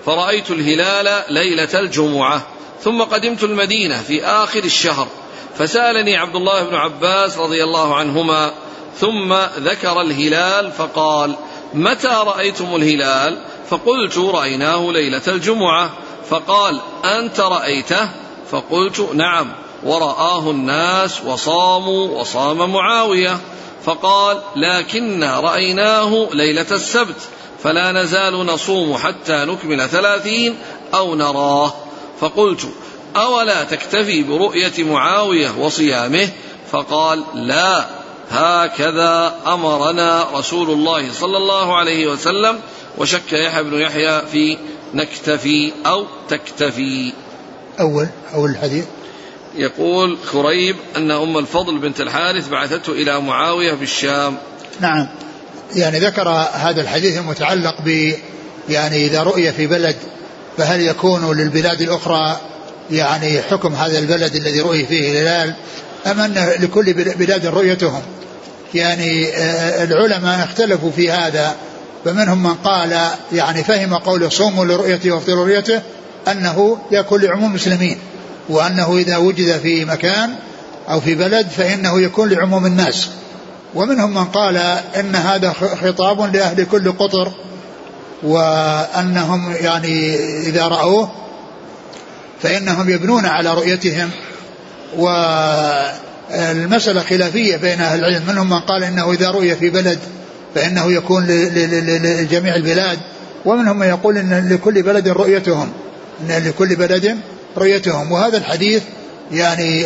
فرأيت الهلال ليلة الجمعة ثم قدمت المدينة في آخر الشهر فسألني عبد الله بن عباس رضي الله عنهما ثم ذكر الهلال فقال متى رأيتم الهلال؟ فقلت رأيناه ليلة الجمعة فقال أنت رأيته؟ فقلت نعم ورآه الناس وصاموا وصام معاوية. فقال لكنا رأيناه ليلة السبت فلا نزال نصوم حتى نكمل ثلاثين أو نراه. فقلت أولا تكتفي برؤية معاوية وصيامه؟ فقال لا هكذا أمرنا رسول الله صلى الله عليه وسلم وشك يحيى بن يحيى في نكتفي أو تكتفي. أول أول الحديث. يقول كريب أن أم الفضل بنت الحارث بعثته إلى معاوية بالشام. نعم. يعني ذكر هذا الحديث المتعلق ب يعني إذا رؤي في بلد فهل يكون للبلاد الأخرى يعني حكم هذا البلد الذي رؤي فيه الهلال أم أن لكل بلاد رؤيتهم؟ يعني العلماء اختلفوا في هذا فمنهم من قال يعني فهم قول صوموا لرؤيته وافطروا لرؤيته أنه يكون لعموم المسلمين. وأنه إذا وجد في مكان أو في بلد فإنه يكون لعموم الناس. ومنهم من قال إن هذا خطاب لأهل كل قطر وأنهم يعني إذا رأوه فإنهم يبنون على رؤيتهم. والمسألة خلافية بين أهل العلم. منهم من قال إنه إذا رؤي في بلد فإنه يكون لجميع البلاد. ومنهم من يقول إن لكل بلد رؤيتهم. إن لكل بلد رؤيتهم. وهذا الحديث يعني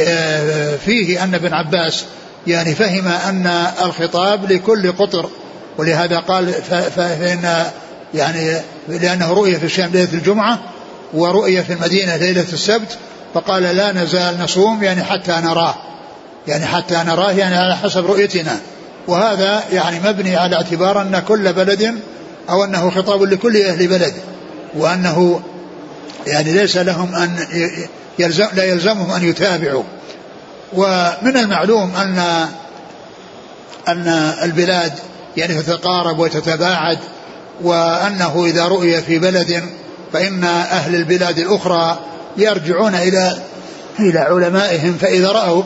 فيه أن ابن عباس يعني فهم أن الخطاب لكل قطر ولهذا قال فإن يعني لأنه رؤية في الشام ليلة الجمعة ورؤية في المدينة ليلة السبت فقال لا نزال نصوم يعني حتى نراه يعني حتى نراه يعني على حسب رؤيتنا. وهذا يعني مبني على اعتبار أن كل بلد أو أنه خطاب لكل أهل بلد وأنه يعني ليس لهم أن يلزم لا يلزمهم أن يتابعوا ومن المعلوم أن أن البلاد يعني تتقارب وتتباعد وأنه إذا رؤي في بلد فإن أهل البلاد الأخرى يرجعون إلى إلى علمائهم فإذا رأوا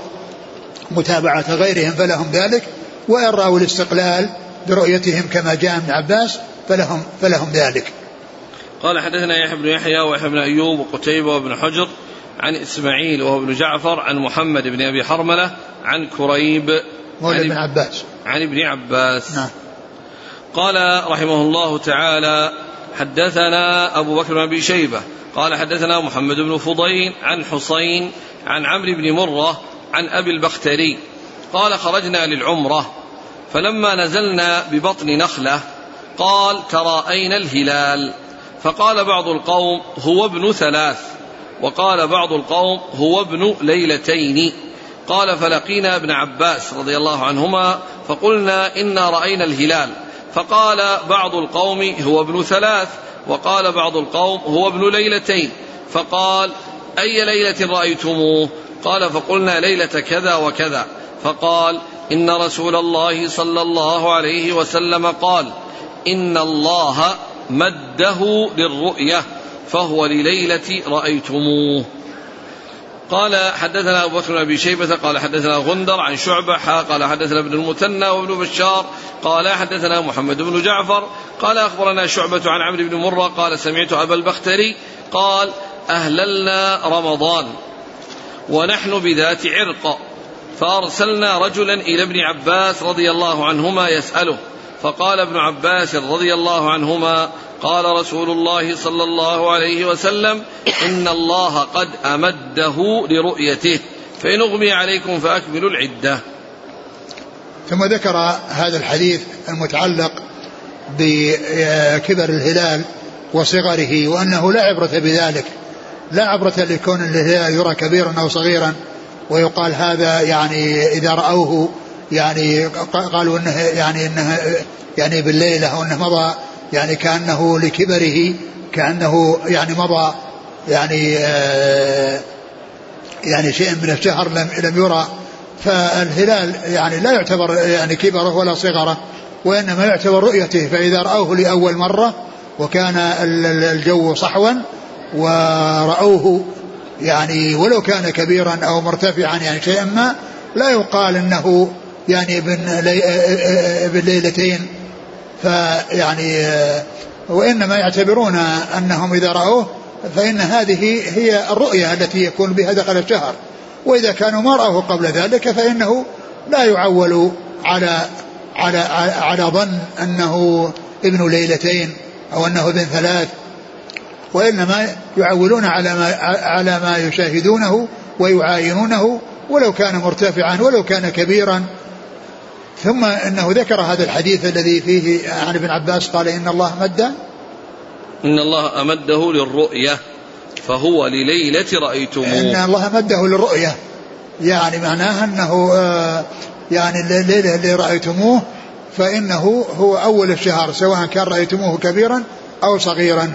متابعة غيرهم فلهم ذلك وإن رأوا الاستقلال برؤيتهم كما جاء ابن عباس فلهم فلهم ذلك. قال حدثنا يحيى بن يحيى ويحيى بن أيوب وقتيبة وابن حجر عن إسماعيل وهو ابن جعفر عن محمد بن أبي حرملة عن كريب عن ابن عباس. عن ابن عباس. نعم. قال رحمه الله تعالى حدثنا أبو بكر بن أبي شيبة. قال حدثنا محمد بن فضيل عن حسين عن عمرو بن مرة عن أبي البختري. قال خرجنا للعمرة. فلما نزلنا ببطن نخلة قال تراءينا الهلال؟ فقال بعض القوم هو ابن ثلاث وقال بعض القوم هو ابن ليلتين. قال فلقينا ابن عباس رضي الله عنهما فقلنا إنا رأينا الهلال. فقال بعض القوم هو ابن ثلاث وقال بعض القوم هو ابن ليلتين. فقال أي ليلة رأيتموه؟ قال فقلنا ليلة كذا وكذا. فقال إن رسول الله صلى الله عليه وسلم قال إن الله مده للرؤية فهو لليلة رأيتموه. قال حدثنا أبو بكر بن أبي شيبة قال حدثنا غندر عن شعبة قال حدثنا ابن المثنى وابن بشار قال حدثنا محمد بن جعفر قال أخبرنا شعبة عن عمرو بن مرة قال سمعت أبا البختري قال أهللنا رمضان ونحن بذات عرق فأرسلنا رجلا إلى ابن عباس رضي الله عنهما يسأله. فقال ابن عباس رضي الله عنهما قال رسول الله صلى الله عليه وسلم إن الله قد أمده لرؤيته فإن أغمي عليكم فأكملوا العدة. ثم ذكر هذا الحديث المتعلق بكبر الهلال وصغره وأنه لا عبرة بذلك لا عبرة لكون الهلال يرى كبيرا أو صغيرا ويقال هذا يعني إذا رأوه يعني قالوا إنه يعني إنه يعني بالليلة أو انه مضى يعني كأنه لكبره كأنه يعني مضى يعني آه يعني شيء من الشهر لم لم يرى. فالهلال يعني لا يعتبر يعني كبره ولا صغره وإنما يعتبر رؤيته. فإذا رأوه لأول مرة وكان الجو صحوا ورأوه يعني ولو كان كبيرا أو مرتفعا يعني شيئا ما لا يقال إنه يعني ابن ابن ليلتين فيعني وإنما يعتبرون أنهم إذا رأوه فإن هذه هي الرؤية التي يكون بها دخل الشهر. وإذا كانوا ما رأوه قبل ذلك فإنه لا يعول على على على ظن أنه ابن ليلتين أو أنه ابن ثلاث. وإنما يعولون على ما على ما يشاهدونه ويعاينونه ولو كان مرتفعا ولو كان كبيرا ثم انه ذكر هذا الحديث الذي فيه عن ابن عباس قال إن الله مد إن الله أمده للرؤية فهو لليلة رأيتموه. إن الله مده للرؤية. يعني معناها أنه آه، يعني الليلة اللي رأيتموه فإنه هو أول الشهر سواء كان رأيتموه كبيرا أو صغيرا.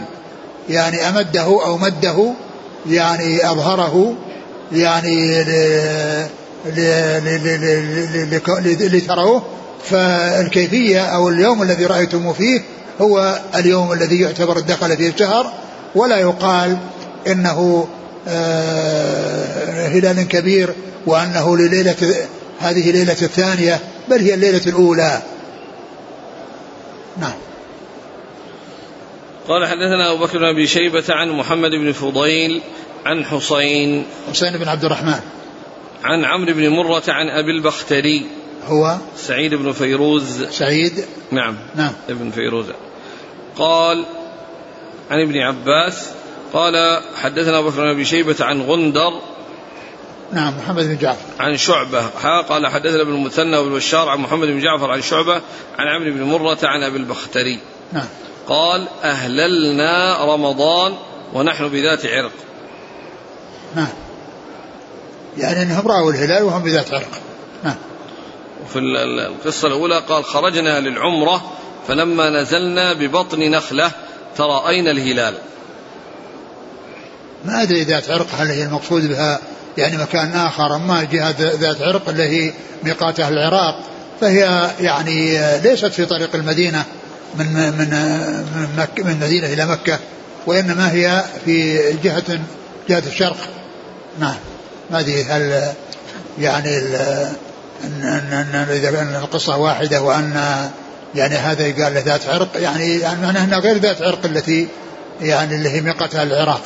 يعني أمده أو مده يعني أظهره يعني لتروه فالكيفية أو اليوم الذي رأيتم فيه هو اليوم الذي يعتبر دخل فيه الشهر ولا يقال إنه آه، هلال كبير وأنه لليلة هذه ليلة الثانية بل هي الليلة الأولى. نعم. قال حدثنا أبو بكر بن أبي شيبة عن محمد بن فضيل عن حسين. حسين بن عبد الرحمن. عن عمرو بن مرة عن أبي البختري. هو سعيد بن فيروز. سعيد. نعم. نعم. ابن فيروز. قال عن ابن عباس قال حدثنا أبو بكر بن أبي شيبة عن غندر. نعم محمد بن جعفر. عن شعبة. قال حدثنا ابن المثنى وابن بشار عن محمد بن جعفر عن شعبة عن عمرو بن مرة عن أبي البختري. نعم. قال أهللنا رمضان ونحن بذات عرق. نعم. يعني إنهم رأوا الهلال وهم بذات عرق. نعم. وفي القصة الأولى قال خرجنا للعمرة فلما نزلنا ببطن نخلة تراءينا الهلال؟ ما أدري ذات عرق هل هي المقصود بها يعني مكان آخر أما جهة ذات عرق اللي هي ميقات أهل العراق فهي يعني ليست في طريق المدينة من من من, مكة من المدينة إلى مكة وإنما هي في جهة جهة الشرق. نعم. ما أدري هل يعني أن أن إذا كان القصة واحدة وأن يعني هذا قال له ذات عرق يعني يعني أنها غير ذات عرق التي يعني اللي هي ميقاتها العراق.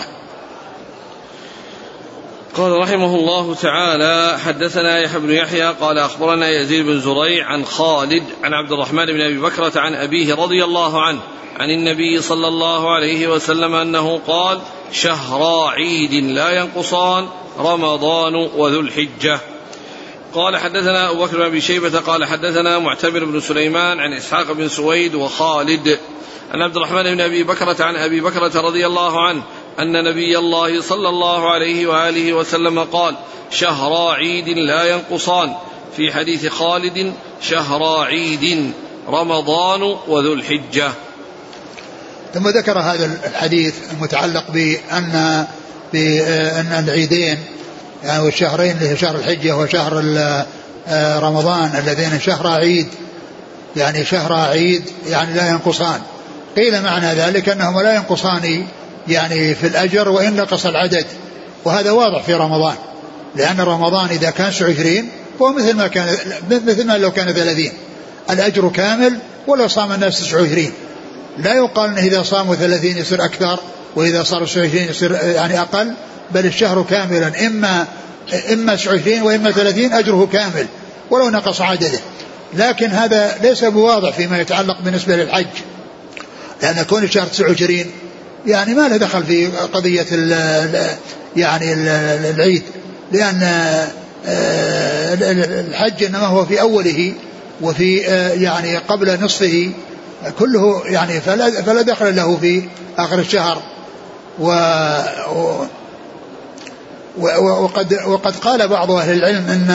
قال رحمه الله تعالى حدثنا يحيى بن يحيى قال أخبرنا يزيد بن زريع عن خالد عن عبد الرحمن بن أبي بكرة عن أبيه رضي الله عنه عن النبي صلى الله عليه وسلم أنه قال شهرا عيد لا ينقصان رمضان وذو الحجة. قال حدثنا أبو بكر بن أبي شيبة قال حدثنا معتمر بن سليمان عن إسحاق بن سويد وخالد عن عبد الرحمن بن أبي بكرة عن أبي بكرة رضي الله عنه أن نبي الله صلى الله عليه وآله وسلم قال شهرا عيد لا ينقصان. في حديث خالد شهرا عيد رمضان وذو الحجة. ثم ذكر هذا الحديث المتعلق بأن بأن العيدين يعني والشهرين اللي شهر الحجة وشهر رمضان اللذين شهر عيد يعني شهر عيد يعني لا ينقصان. قيل معنى ذلك أنهما لا ينقصان يعني في الأجر وإن نقص العدد. وهذا واضح في رمضان. لأن رمضان إذا كان 29 هو مثل ما كان مثل ما لو كان 30 الأجر كامل ولو صام الناس 29 لا يقال أنه إذا صاموا 30 يصير أكثر وإذا صاروا 29 يصير يعني أقل بل الشهر كاملا. إما إما 29 وإما 30 أجره كامل ولو نقص عدده. لكن هذا ليس بواضح فيما يتعلق بالنسبة للحج. لأن كون الشهر 29 يعني ما له دخل في قضية ال يعني ال العيد لأن آه، الحج إنما هو في أوله وفي آه، يعني قبل نصفه كله يعني فلا, فلا دخل له في آخر الشهر. و وقد وقد قال بعض أهل العلم أن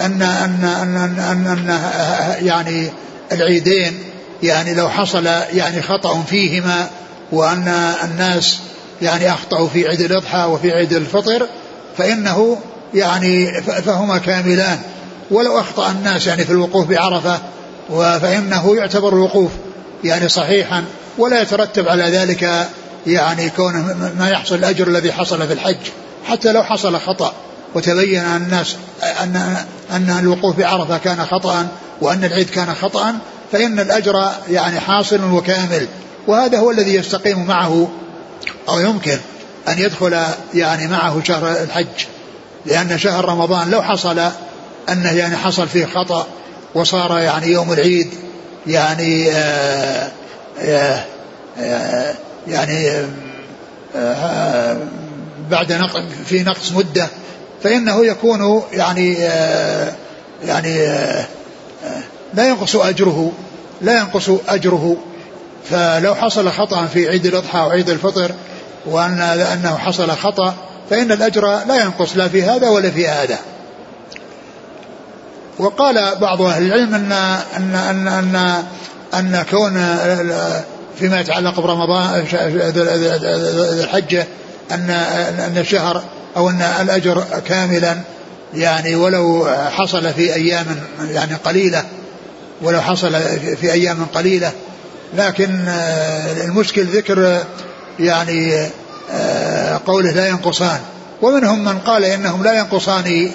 أن أن أن, أن, أن يعني العيدين يعني لو حصل يعني خطأ فيهما وأن الناس يعني أخطأوا في عيد الأضحى وفي عيد الفطر فإنه يعني فهما كاملان. ولو أخطأ الناس يعني في الوقوف بعرفة فإنه يعتبر الوقوف يعني صحيحا ولا يترتب على ذلك يعني كونه ما يحصل الأجر الذي حصل في الحج. حتى لو حصل خطأ وتبين أن الناس أن أن الوقوف بعرفة كان خطأ وأن العيد كان خطأ فإن الأجر يعني حاصل وكامل. وهذا هو الذي يستقيم معه أو يمكن أن يدخل يعني معه شهر الحج لأن شهر رمضان لو حصل أنه يعني حصل فيه خطأ وصار يعني يوم العيد يعني آه، آآ آه، يعني آه، بعد في نقص مدة فإنه يكون يعني يعني لا ينقص أجره لا ينقص أجره. فلو حصل خطأ في عيد الأضحى وعيد الفطر وأن أنه حصل خطأ فإن الأجر لا ينقص لا في هذا ولا في هذا. وقال بعض أهل العلم أن أن أن أن, أن كون فيما يتعلق برمضان الحجة أن أن الشهر أو أن الأجر كاملا يعني ولو حصل في أيام يعني قليلة ولو حصل في أيام قليلة لكن آه، المشكل ذكر يعني آه، قوله لا ينقصان. ومنهم من قال إنهم لا ينقصان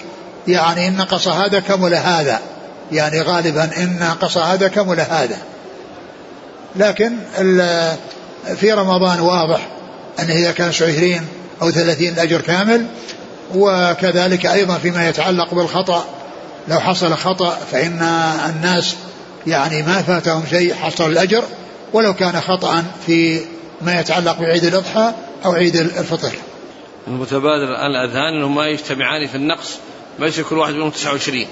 يعني إن نقص هذا كمل هذا. يعني غالبا إن نقص هذا كمل هذا. لكن في رمضان واضح انه إذا كان 20 أو 30 الأجر كامل وكذلك أيضا فيما يتعلق بالخطأ لو حصل خطأ فإن الناس يعني ما فاتهم شيء حصل الأجر ولو كان خطأ في ما يتعلق بعيد الأضحى أو عيد الفطر. المتبادر الآن الأذهان أنهم ما يجتمعان في النقص ما يصير كل واحد منهم 29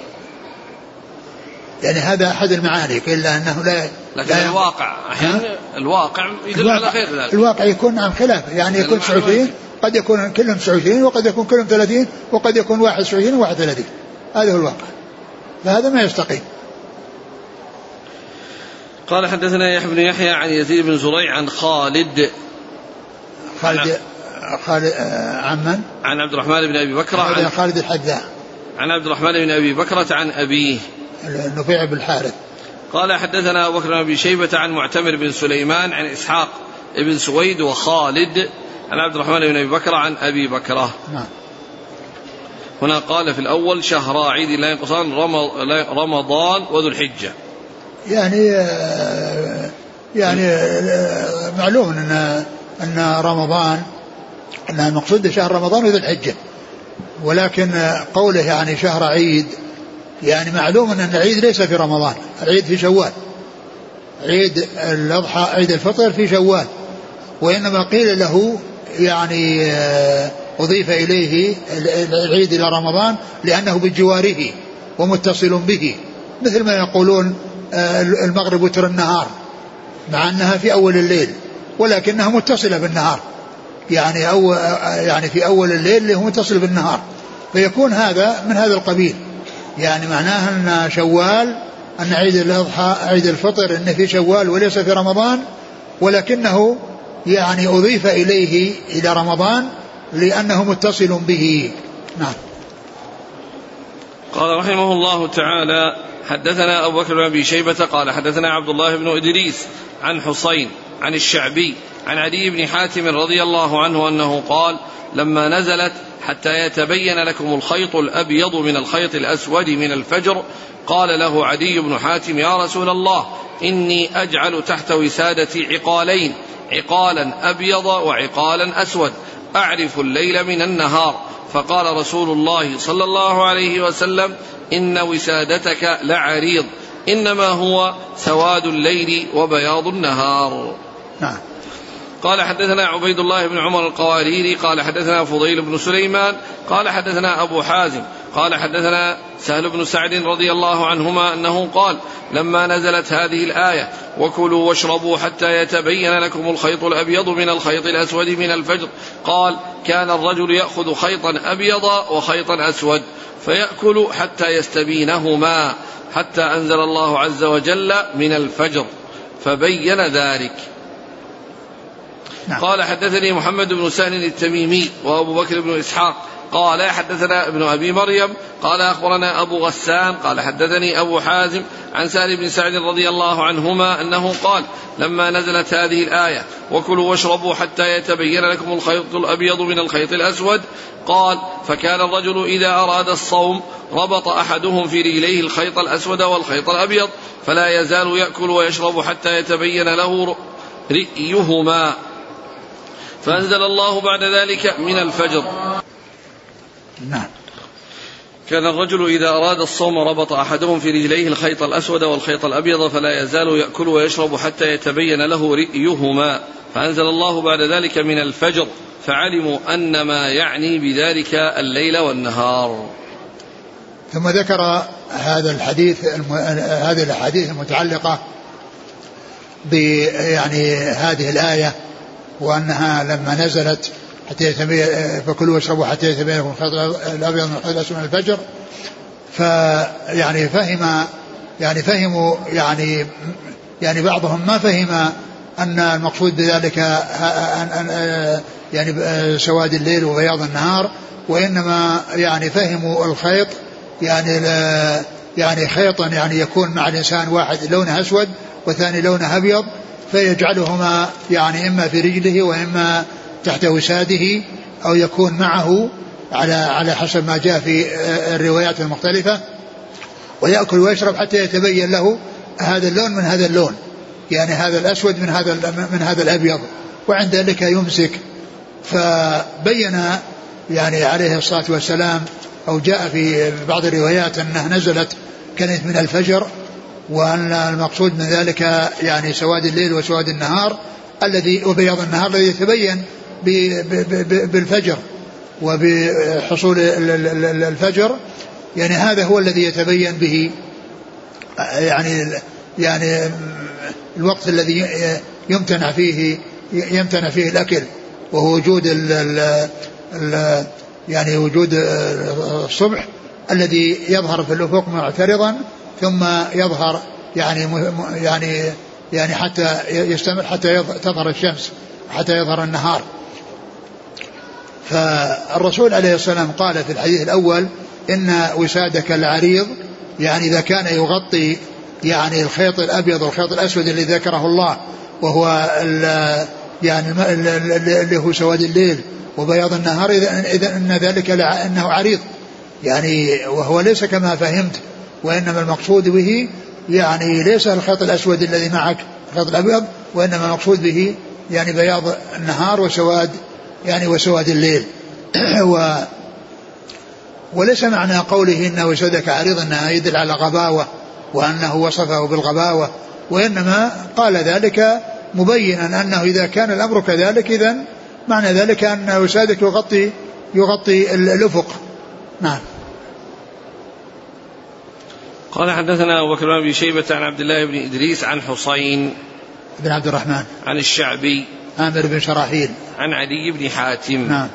يعني هذا أحد المعاني إلا أنه لا لكن لا الواقع أحيانا الواقع يدل الواقع على غير ذلك. الواقع يكون عن خلاف يعني يكون 29 قد يكون كلهم 29 وقد يكون كلهم 30 وقد يكون 21 و31 هذا هو الواقع. فهذا ما يستقيم. قال حدثنا يحيى بن يحيى عن يزيد بن زريع عن خالد. خالد خالد آه، عن من؟ عن عبد الرحمن بن أبي بكر عن خالد الحذاء. عن عبد الرحمن بن أبي بكرة عن أبيه. نفيع بن الحارث. قال حدثنا أبو بكر بن ابي شيبة عن معتمر بن سليمان عن إسحاق بن سويد وخالد عن عبد الرحمن بن أبي بكر عن أبي بكرة. نعم. هنا قال في الأول شهر عيد لا ينقصان رمضان وذو الحجة. يعني آه، يعني آه، معلوم إن إن رمضان إن المقصود شهر رمضان وذو الحجة. ولكن قوله يعني شهر عيد يعني معلوم إن العيد ليس في رمضان. العيد في شوال. عيد الأضحى عيد الفطر في شوال. وإنما قيل له يعني آه، أضيف إليه العيد إلى رمضان لأنه بجواره ومتصل به. مثل ما يقولون آه، المغرب وتر النهار مع أنها في أول الليل ولكنها متصلة بالنهار. يعني أو يعني في أول الليل اللي هو متصل بالنهار. فيكون هذا من هذا القبيل. يعني معناها أن شوال أن عيد الأضحى عيد الفطر انه في شوال وليس في رمضان ولكنه يعني أضيف إليه إلى رمضان لأنه متصل به. نعم. قال رحمه الله تعالى حدثنا أبو بكر بن أبي شيبة قال حدثنا عبد الله بن إدريس عن حسين عن الشعبي عن علي بن حاتم رضي الله عنه أنه قال لما نزلت حتى يتبين لكم الخيط الأبيض من الخيط الأسود من الفجر قال له عدي بن حاتم يا رسول الله إني أجعل تحت وسادتي عقالين عقالا أبيض وعقالا أسود. أعرف الليل من النهار. فقال رسول الله صلى الله عليه وسلم إن وسادتك لعريض. إنما هو سواد الليل وبياض النهار. نعم. قال حدثنا عبيد الله بن عمر القواريري قال حدثنا فضيل بن سليمان قال حدثنا أبو حازم قال حدثنا سهل بن سعد رضي الله عنهما أنه قال لما نزلت هذه الآية وكلوا واشربوا حتى يتبين لكم الخيط الأبيض من الخيط الأسود من الفجر قال كان الرجل يأخذ خيطا أبيض وخيطا أسود فيأكل حتى يستبينهما حتى أنزل الله عز وجل من الفجر فبين ذلك نعم. قال حدثني محمد بن سهل التميمي وأبو بكر بن إسحاق قال حدثنا ابن أبي مريم قال أخبرنا أبو غسان قال حدثني أبو حازم عن سهل بن سعد رضي الله عنهما أنه قال لما نزلت هذه الآية وكلوا واشربوا حتى يتبين لكم الخيط الأبيض من الخيط الأسود قال فكان الرجل إذا أراد الصوم ربط أحدهم في رجليه الخيط الأسود والخيط الأبيض فلا يزال يأكل ويشرب حتى يتبين له رئيهما فأنزل الله بعد ذلك من الفجر. نعم. كان الرجل إذا أراد الصوم ربط أحدهم في رجليه الخيط الأسود والخيط الأبيض فلا يزال يأكل ويشرب حتى يتبين له رئيهما فأنزل الله بعد ذلك من الفجر فعلموا أن ما يعني بذلك الليل والنهار. ثم ذكر هذا الحديث الم... هذه الأحاديث المتعلقة ب يعني هذه الآية وأنها لما نزلت حتى يتبين فكلوا واشربوا حتى يتبين لكم الخيط الأبيض من الخيط الأسود من الفجر. فيعني فهم يعني فهموا يعني يعني بعضهم ما فهم أن المقصود بذلك أن يعني سواد الليل وبياض النهار وإنما يعني فهموا الخيط يعني يعني خيطا يعني يكون مع الإنسان واحد لونه أسود والثاني لونه أبيض فيجعلهما يعني إما في رجله وإما تحت وساده أو يكون معه على على حسب ما جاء في الروايات المختلفة ويأكل ويشرب حتى يتبين له هذا اللون من هذا اللون يعني هذا الأسود من هذا من هذا الأبيض وعند ذلك يمسك. فبين يعني عليه الصلاة والسلام أو جاء في بعض الروايات أنها نزلت كانت من الفجر وأن المقصود من ذلك يعني سواد الليل وسواد النهار الذي وبياض النهار الذي يتبين بالفجر وبحصول الفجر يعني هذا هو الذي يتبين به يعني يعني الوقت الذي يمتنع فيه يمتنع فيه الأكل وهو وجود ال ال يعني وجود الصبح الذي يظهر في الأفق معترضا ثم يظهر يعني يعني يعني حتى يستمر حتى تظهر الشمس حتى يظهر النهار. فالرسول عليه الصلاة والسلام قال في الحديث الأول إن وسادك العريض يعني إذا كان يغطي يعني الخيط الأبيض والخيط الأسود الذي ذكره الله وهو يعني اللي هو سواد الليل وبياض النهار إذا إن ذلك أنه عريض. يعني وهو ليس كما فهمت وإنما المقصود به يعني ليس الخيط الأسود الذي معك الخيط الأبيض وإنما المقصود به يعني بياض النهار وسواد يعني وسواد الليل. [CLEARS THROAT] و وليس معنى قوله إن وسودك عريض أنها يدل على غباوة وأنه وصفه بالغباوة. وإنما قال ذلك مبينا أنه إذا كان الأمر كذلك إذا معنى ذلك أن وسادك يغطي يغطي الأفق. نعم. قال حدثنا أبو بكر بن شيبة عن عبد الله بن إدريس عن حسين بن عبد الرحمن. عن الشعبي عامر بن شراحيل. عن علي بن حاتم. نعم.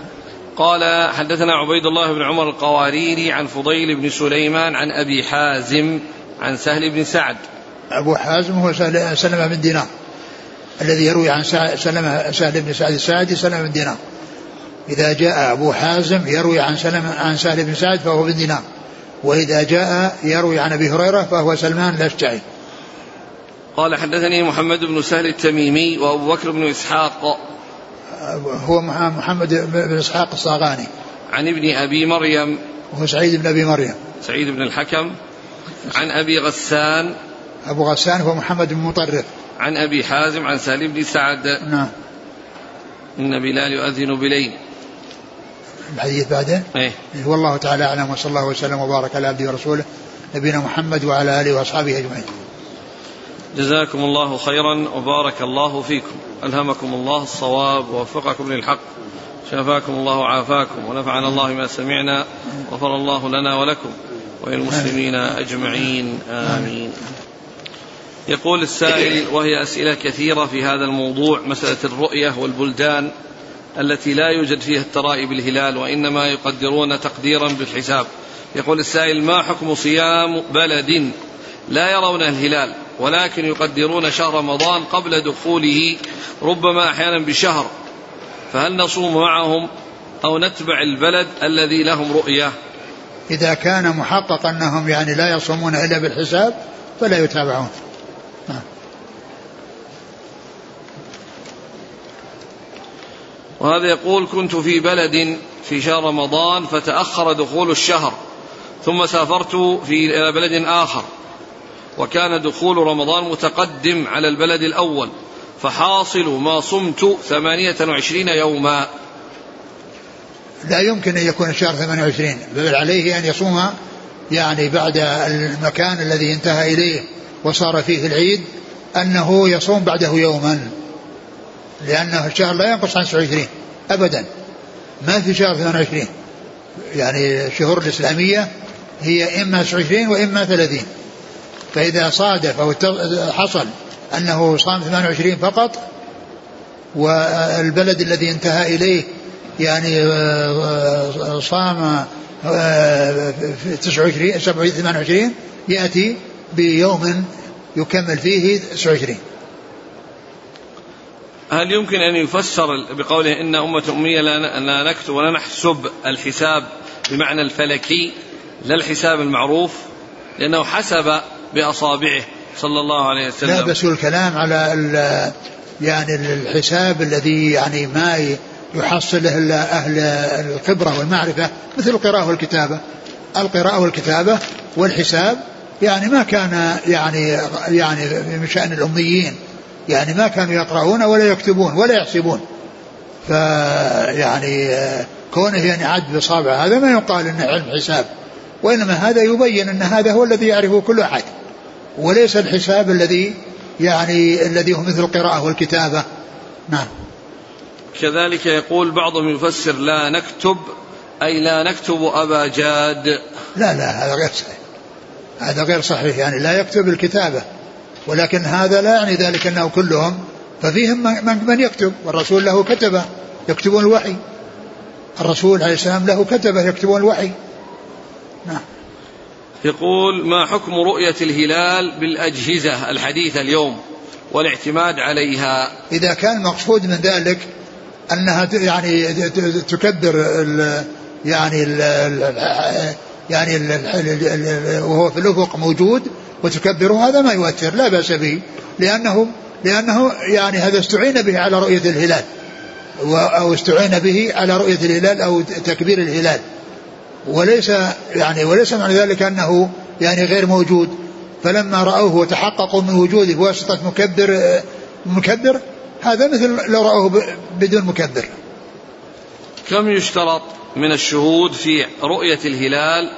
قال حدثنا عبيد الله بن عمر القواريري عن فضيل بن سليمان عن أبي حازم عن سهل بن سعد. أبو حازم هو سلمة بن دينار. الذي يروي عن سلمة سهل بن سعد الساعدي سلمة بن دينار. إذا جاء أبو حازم يروي عن سلمة عن سهل بن سعد فهو بن دينار. وإذا جاء يروي عن أبي هريرة فهو سلمان الأشجعي. قال حدثني محمد بن سهل التميمي وأبو بكر بن إسحاق. هو محمد بن إسحاق الصاغاني. عن ابن أبي مريم. وهو سعيد بن أبي مريم. سعيد بن الحكم. عن أبي غسان. أبو غسان هو محمد بن مطرف. عن أبي حازم عن سالم بن سعد. نعم. إن بلال يؤذن بليل. الحديث بعده؟ إيه. هو الله تعالى أعلم وصلى الله وسلم وبارك على عبده ورسوله نبينا محمد وعلى آله وأصحابه أجمعين. جزاكم الله خيرا وبارك الله فيكم. ألهمكم الله الصواب ووفقكم للحق. شافاكم الله وعافاكم ونفعنا الله ما سمعنا غفر الله لنا ولكم وللمسلمين أجمعين. آمين. يقول السائل وهي أسئلة كثيرة في هذا الموضوع مسألة الرؤية والبلدان التي لا يوجد فيها الترائي بالهلال وإنما يقدرون تقديرا بالحساب. يقول السائل ما حكم صيام بلد لا يرون الهلال؟ ولكن يقدرون شهر رمضان قبل دخوله ربما أحيانا بشهر. فهل نصوم معهم أو نتبع البلد الذي لهم رؤية؟ إذا كان محقق أنهم يعني لا يصومون إلا بالحساب فلا يتابعون. نعم. وهذا يقول كنت في بلد في شهر رمضان فتأخر دخول الشهر ثم سافرت في إلى بلد آخر. وكان دخول رمضان متقدم على البلد الأول فحاصل ما صمت ثمانية وعشرين يوما. لا يمكن أن يكون الشهر 28 بل عليه أن يصوم يعني بعد المكان الذي انتهى إليه وصار فيه العيد أنه يصوم بعده يوما لأنه الشهر لا ينقص عن 29 أبدا. ما في شهر 28 يعني الشهور الإسلامية هي إما 29 وإما 30 فإذا صادف أو حصل أنه صام 28 فقط والبلد الذي انتهى إليه يعني آه، صام 29 28 يأتي بيوم يكمل فيه 29 هل يمكن أن يفسر بقوله إن أمة أمية لا نكتب ولا نحسب الحساب بمعنى الفلكي لا الحساب المعروف؟ لأنه حسب بأصابعه صلى الله عليه وسلم. لا بس الكلام على يعني الحساب الذي يعني ما يحصل له أهل الخبرة والمعرفة مثل القراءة والكتابة. القراءة والكتابة والحساب يعني ما كان يعني يعني من شأن الأميين. يعني ما كانوا يقرؤون ولا يكتبون ولا يحسبون. فيعني كونه يعني عد بصابع هذا ما يقال إنه علم حساب. وإنما هذا يبين إن هذا هو الذي يعرفه كل أحد. وليس الحساب الذي يعني الذي هو مثل القراءة والكتابة. نعم. كذلك يقول بعضهم يفسر لا نكتب أي لا نكتب أبا جاد. لا لا هذا غير صحيح. هذا غير صحيح. يعني لا يكتب الكتابة. ولكن هذا لا يعني ذلك أنه كلهم ففيهم من, من يكتب. والرسول له كتبة يكتبون الوحي. الرسول عليه السلام له كتبة يكتبون الوحي. نعم. يقول ما حكم رؤية الهلال بالأجهزة الحديثة اليوم والاعتماد عليها؟ إذا كان مقصود من ذلك أنها يعني تكبر ال يعني ال يعني ال وهو في الأفق موجود وتكبره هذا ما يؤثر لا بأس به لأنه لأنه يعني هذا استعين به على رؤية الهلال أو استعين به على رؤية الهلال أو تكبير الهلال. وليس يعني وليس معنى ذلك أنه يعني غير موجود. فلما رأوه وتحققوا من وجوده بواسطة مكبر مكبر هذا مثل لو رأوه بدون مكبر. كم يشترط من الشهود في رؤية الهلال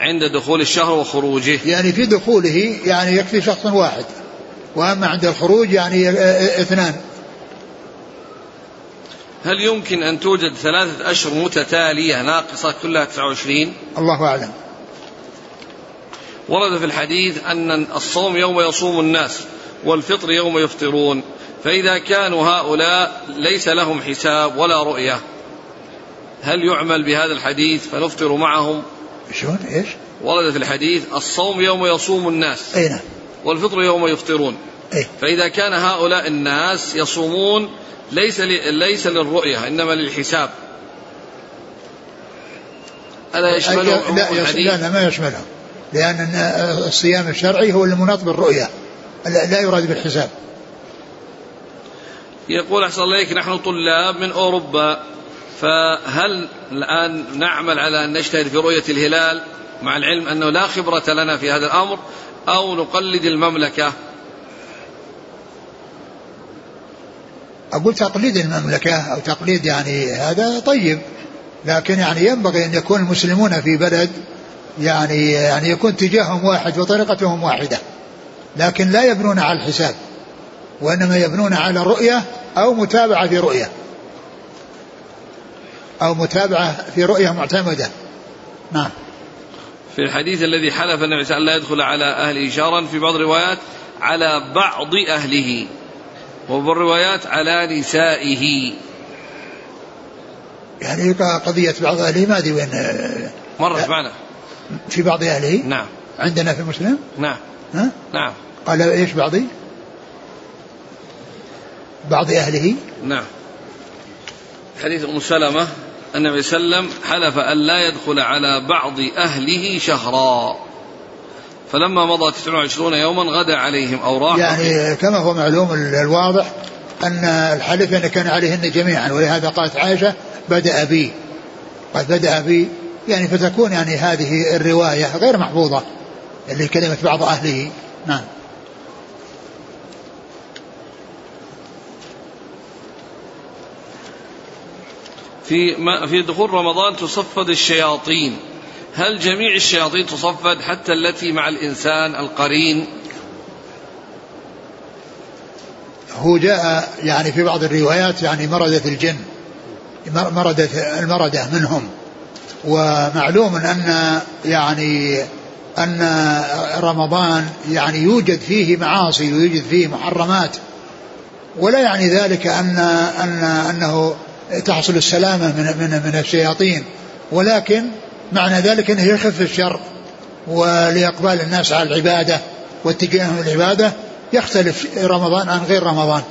عند دخول الشهر وخروجه؟ يعني في دخوله يعني يكفي شخص واحد وأما عند الخروج يعني اثنان. هل يمكن أن توجد ثلاثة أشهر متتالية ناقصة كلها 29 الله أعلم. ورد في الحديث أن الصوم يوم يصوم الناس والفطر يوم يفطرون فإذا كانوا هؤلاء ليس لهم حساب ولا رؤية. هل يعمل بهذا الحديث فنفطر معهم؟ شلون؟ إيش؟ ورد في الحديث الصوم يوم يصوم الناس أي نعم. والفطر يوم يفطرون. إيه؟ فإذا كان هؤلاء الناس يصومون ليس ليس للرؤية إنما للحساب. ألا يشمله لا, لا, لا ما يشمله. لأن الصيام الشرعي هو المناط بالرؤية. لا يراد بالحساب. يقول أحسن الله نحن طلاب من أوروبا فهل الآن نعمل على أن نجتهد في رؤية الهلال مع العلم أنه لا خبرة لنا في هذا الأمر أو نقلد المملكة؟ أقول تقليد المملكة أو تقليد يعني هذا طيب لكن يعني ينبغي أن يكون المسلمون في بلد يعني يعني يكون اتجاههم واحد وطريقتهم واحدة لكن لا يبنون على الحساب وإنما يبنون على الرؤية أو متابعة في رؤية. أو متابعة في رؤية معتمدة. نعم. في الحديث الذي حلف النبي صلى الله عليه وسلم لا يدخل على أهله إشارا في بعض الروايات على بعض أهله. وفي الروايات على نسائه. يعني قضية بعض أهله ما أدري وين مرت معنا. في بعض أهله؟ نعم. عندنا في مسلم؟ نعم. ها؟ نعم. قال إيش بعضي؟ بعض أهله؟ نعم. حديث أم سلمة النبي صلى الله عليه وسلم حلف أن لا يدخل على بعض أهله شهرا. فلما مضى 29 يوما غدا عليهم أو راح يعني كما هو معلوم الواضح أن الحلف أن كان عليهن جميعا ولهذا قالت عائشة بدأ بي. قد بدأ بي. يعني فتكون يعني هذه الرواية غير محفوظة اللي كلمة بعض أهله. نعم. في ما في دخول رمضان تصفد الشياطين. هل جميع الشياطين تصفد حتى التي مع الإنسان القرين؟ هو جاء يعني في بعض الروايات يعني مردة الجن مردة المردة منهم. ومعلوم أن يعني أن رمضان يعني يوجد فيه معاصي ويوجد فيه محرمات. ولا يعني ذلك أن أن أنه تحصل السلامة من من من الشياطين. ولكن معنى ذلك إنه يخف الشر ولإقبال الناس على العبادة واتجاههم العبادة يختلف رمضان عن غير رمضان.